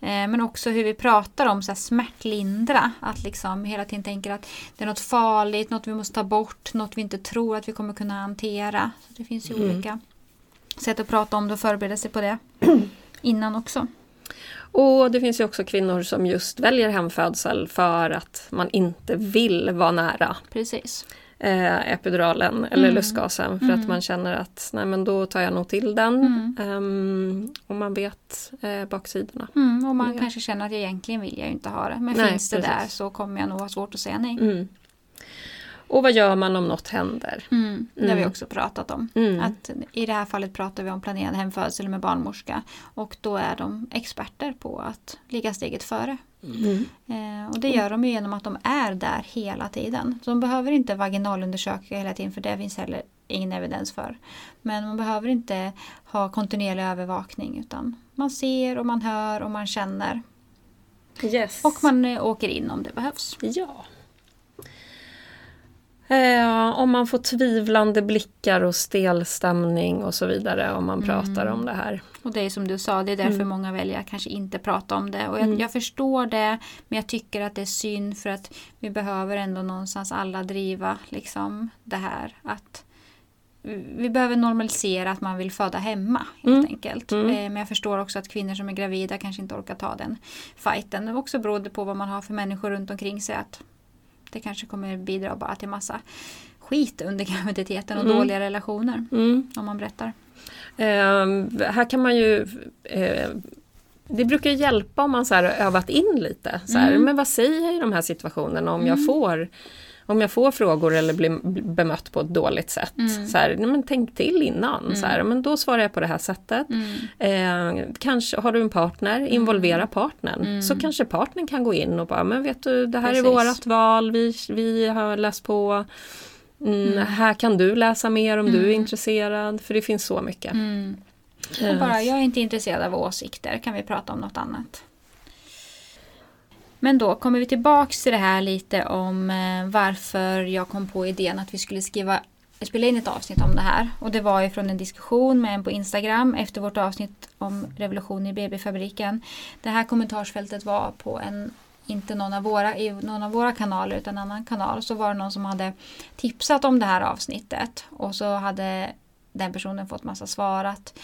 Eh, men också hur vi pratar om så här, smärtlindra. Att liksom hela tiden tänker att det är något farligt, något vi måste ta bort, något vi inte tror att vi kommer kunna hantera. Så Det finns ju
Mm.
olika sätt att prata om det och förbereda sig på det innan också.
Och det finns ju också kvinnor som just väljer hemfödsel för att man inte vill vara nära
Precis.
eh, epiduralen eller
Mm.
lustgasen för
Mm.
att man känner att nej men då tar jag nog till den.
Mm.
Ehm, och man vet eh, baksidorna.
Mm, och man kanske känner att jag egentligen vill jag inte ha det. Men
Nej,
finns det
precis.
där så kommer jag nog ha svårt att säga nej.
Och vad gör man om något händer?
Mm, det har vi
Mm.
också pratat om.
Mm.
Att I det här fallet pratar vi om planerad hemfödsel med barnmorska. Och då är de experter på att ligga steget före.
Mm.
Eh, och det gör de ju genom att de är där hela tiden. Så de behöver inte vaginalundersöka hela tiden för det finns heller ingen evidens för. Men man behöver inte ha kontinuerlig övervakning utan man ser och man hör och man känner.
Yes.
Och man eh, åker in om det behövs.
Ja. Eh, om man får tvivlande blickar och stel stämning och så vidare om man pratar om det här.
Och det är som du sa, det är därför
Mm.
många väljer att kanske inte prata om det. Och jag, jag förstår det, men jag tycker att det är synd för att vi behöver ändå någonstans alla driva liksom det här att vi behöver normalisera att man vill föda hemma helt
Mm.
enkelt.
Mm.
Eh, Men jag förstår också att kvinnor som är gravida kanske inte orkar ta den fighten. Det också beroende på vad man har för människor runt omkring sig. Att det kanske kommer bidra bara till massa skit under graviditeten och
Mm.
dåliga relationer.
Mm.
Om man berättar.
Eh, här kan man ju eh, det brukar hjälpa om man så övat in lite. Så här,
Mm.
Men vad säger jag i de här situationerna om, jag,
Mm.
får, om jag får frågor eller blir bemött på ett dåligt sätt?
Mm.
Så här, nej, men tänk till innan. Så här, men då svarar jag på det här sättet.
Mm.
Eh, kanske har du en partner, involvera partnern.
Mm.
Så kanske partnern kan gå in och bara, men vet du det här är
Precis.
vårat val, vi, vi har läst på. Mm,
Mm.
Här kan du läsa mer om du är
Mm.
intresserad, för det finns så mycket.
Mm.
Eh,
Och bara, jag är inte intresserad av åsikter, kan vi prata om något annat? Men då kommer vi tillbaks till det här lite om eh, varför jag kom på idén att vi skulle skriva spela in ett avsnitt om det här. Och det var ju från en diskussion med en på Instagram efter vårt avsnitt om revolution i BB-fabriken. Det här kommentarsfältet var på en, inte någon av våra, i någon av våra kanaler utan en annan kanal. Så var det någon som hade tipsat om det här avsnittet. Och så hade den personen fått massa svar att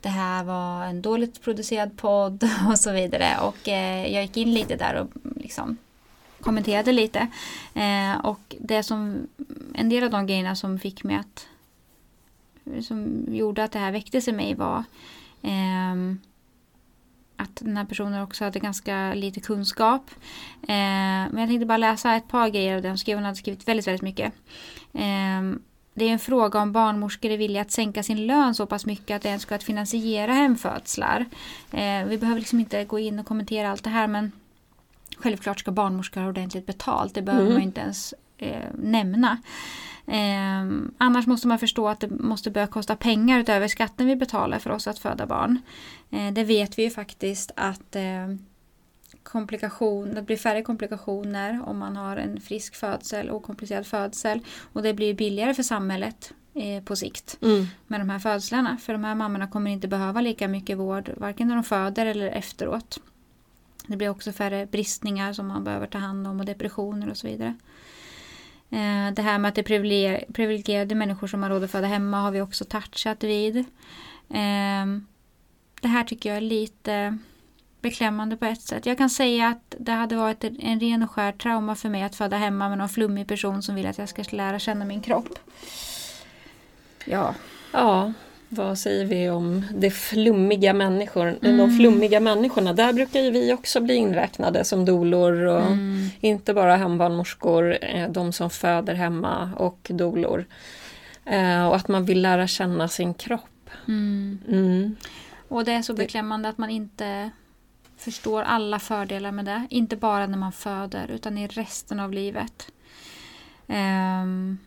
det här var en dåligt producerad podd och så vidare. Och eh, jag gick in lite där och liksom kommenterade lite. Eh, och det som, en del av de grejerna som fick mig att som gjorde att det här väcktes i mig var eh, att den här personen också hade ganska lite kunskap. Eh, men jag tänkte bara läsa ett par grejer av det hon skrev. Hon hade skrivit väldigt, väldigt mycket. Ehm, det är en fråga om barnmorskor är villiga att sänka sin lön så pass mycket att det ens ska att finansiera hemfödslar. Eh, vi behöver liksom inte gå in och kommentera allt det här men självklart ska barnmorskor ha ordentligt betalt. Det behöver
Mm.
man inte ens eh, nämna. Eh, annars måste man förstå att det måste börja kosta pengar utöver skatten vi betalar för oss att föda barn. Eh, det vet vi ju faktiskt att eh, komplikation, det blir färre komplikationer om man har en frisk födsel, okomplicerad födsel. Och det blir billigare för samhället eh, på sikt
Mm.
med de här födslarna. För de här mammorna kommer inte behöva lika mycket vård varken när de föder eller efteråt. Det blir också färre bristningar som man behöver ta hand om och depressioner och så vidare. Eh, Det här med att det är privilegier- privilegierade människor som har råd att föda hemma har vi också touchat vid. Eh, Det här tycker jag är lite beklämmande på ett sätt. Jag kan säga att det hade varit en- en ren och skär trauma för mig att föda hemma med någon flummig person som vill att jag ska lära känna min kropp. Ja,
Ja, vad säger vi om det flummiga människor,
Mm.
de flummiga människorna? Där brukar ju vi också bli inräknade som dolor och
Mm.
inte bara hembarnmorskor, eh, de som föder hemma och dolor. Eh, Och att man vill lära känna sin kropp.
Mm.
Mm.
Och det är så beklämmande att man inte förstår alla fördelar med det. Inte bara när man föder utan i resten av livet. Um,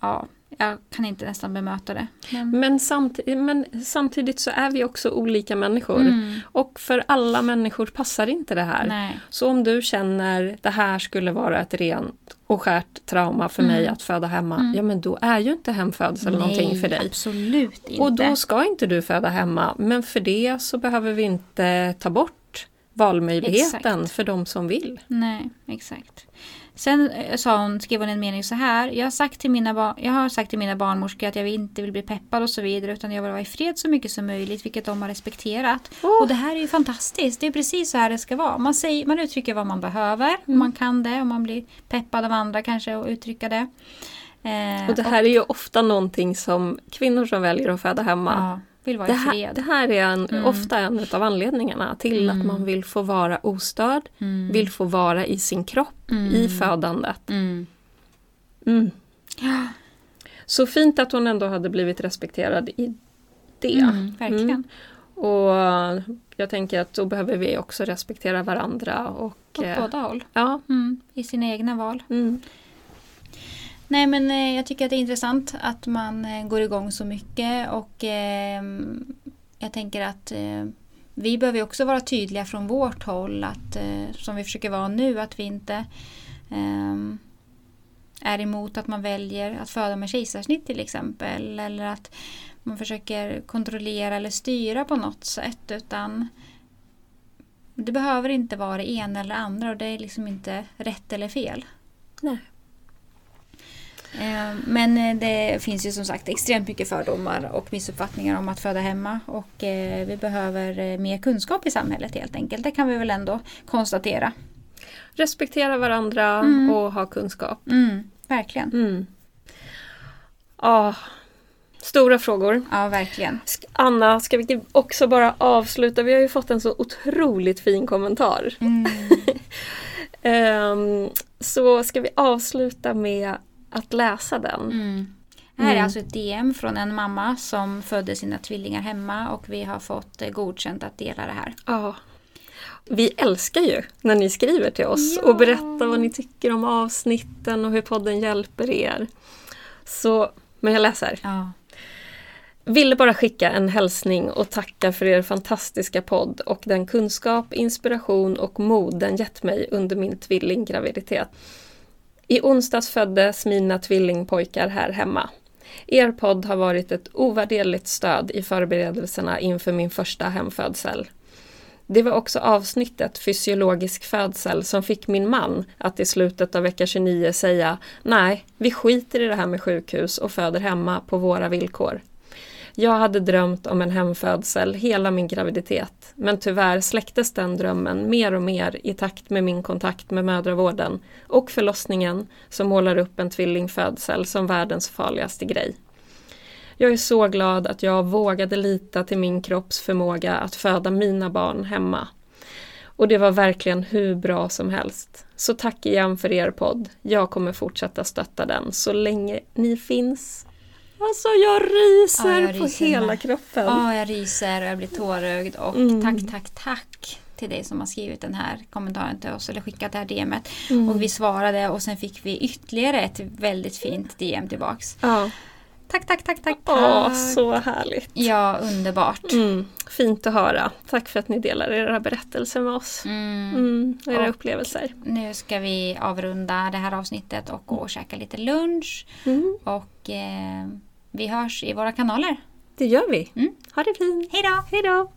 ja, jag kan inte nästan bemöta det. Men,
Men, samt, men samtidigt så är vi också olika människor.
Mm.
Och för alla människor passar inte det här.
nej.
Så om du känner det här skulle vara ett rent och skärt trauma för mig
Mm.
att föda hemma,
Mm.
ja men då är ju inte hemfödsel någonting för dig.
absolut inte.
Och då ska inte du föda hemma, men för det så behöver vi inte ta bort valmöjligheten
Exakt.
för de som vill.
Nej, exakt. Sen eh, sa hon, skrev hon en mening så här. Jag har, sagt till mina jag har sagt till mina barnmorskor att jag inte vill bli peppad och så vidare. Utan jag vill vara i fred så mycket som möjligt. Vilket de har respekterat.
Åh.
Och det här är ju fantastiskt. Det är precis så här det ska vara. Man, säger, man uttrycker vad man behöver.
Mm.
Om man kan det. Om man blir peppad av andra kanske och uttrycka det. Eh,
Och det här är ju ofta någonting som kvinnor som väljer att föda hemma
ja, vill vara
Det här,
fred.
det här är en,
Mm.
ofta en av anledningarna till
Mm.
att man vill få vara ostörd,
Mm.
vill få vara i sin kropp i
Mm.
födandet.
Mm.
Mm. Så fint att hon ändå hade blivit respekterad i det.
mm, verkligen.
Mm. Och jag tänker att då behöver vi också respektera varandra. Och,
Åt
eh,
båda håll.
ja,
Mm, I sina egna val. Nej men eh, jag tycker att det är intressant att man eh, går igång så mycket och eh, jag tänker att eh, vi behöver också vara tydliga från vårt håll, att, eh, som vi försöker vara nu, att vi inte ehm, är emot att man väljer att föda med kejsarsnitt till exempel. Eller att man försöker kontrollera eller styra på något sätt. Utan det behöver inte vara det ena eller andra och det är liksom inte rätt eller fel.
Nej.
Eh, Men eh, det finns ju som sagt extremt mycket fördomar och missuppfattningar om att föda hemma och eh, vi behöver eh, mer kunskap i samhället helt enkelt. Det kan vi väl ändå konstatera.
Respektera varandra
Mm.
och ha kunskap.
Mm, verkligen.
Mm. Ja, stora frågor.
Ja, verkligen.
Anna, ska vi också bara avsluta? Vi har ju fått en så otroligt fin kommentar.
Mm.
Ehm, så ska vi avsluta med att läsa den.
Mm. Här är
Mm.
alltså ett DM från en mamma som födde sina tvillingar hemma och vi har fått eh, godkänt att dela det här.
Ja. Vi älskar ju när ni skriver till oss
Ja.
och berättar vad ni tycker om avsnitten och hur podden hjälper er. Så, men jag läser.
Ja.
Ville bara skicka en hälsning och tacka för er fantastiska podd och den kunskap, inspiration och mod den gett mig under min tvillinggraviditet. I onsdags föddes mina tvillingpojkar här hemma. Er podd har varit ett ovärderligt stöd i förberedelserna inför min första hemfödsel. Det var också avsnittet Fysiologisk födsel som fick min man att i slutet av vecka 29 säga Nej, vi skiter i det här med sjukhus och föder hemma på våra villkor. Jag hade drömt om en hemfödsel hela min graviditet men tyvärr släcktes den drömmen mer och mer i takt med min kontakt med mödravården och förlossningen som målar upp en tvillingfödsel som världens farligaste grej. Jag är så glad att jag vågade lita till min kropps förmåga att föda mina barn hemma. Och det var verkligen hur bra som helst. Så tack igen för er podd. Jag kommer fortsätta stötta den så länge ni finns. Alltså jag ryser,
Ja, jag
på
ryser
hela
med.
kroppen.
Ja, jag ryser och jag blir tårögd och
Mm.
tack, tack, tack till dig som har skrivit den här kommentaren till oss eller skickat det här DMet.
Mm.
Och vi svarade och sen fick vi ytterligare ett väldigt fint DM tillbaks.
Ja,
Tack, tack, tack, tack, tack.
Åh, så härligt.
Ja, underbart.
Mm, fint att höra. Tack för att ni delar era berättelser med oss.
Mm.
Mm, era
Och-
upplevelser.
Nu ska vi avrunda det här avsnittet och gå och käka lite lunch.
Mm,
Och eh, vi hörs i våra kanaler.
det gör vi.
Mm.
Ha det fint.
Hej då!
Hej då!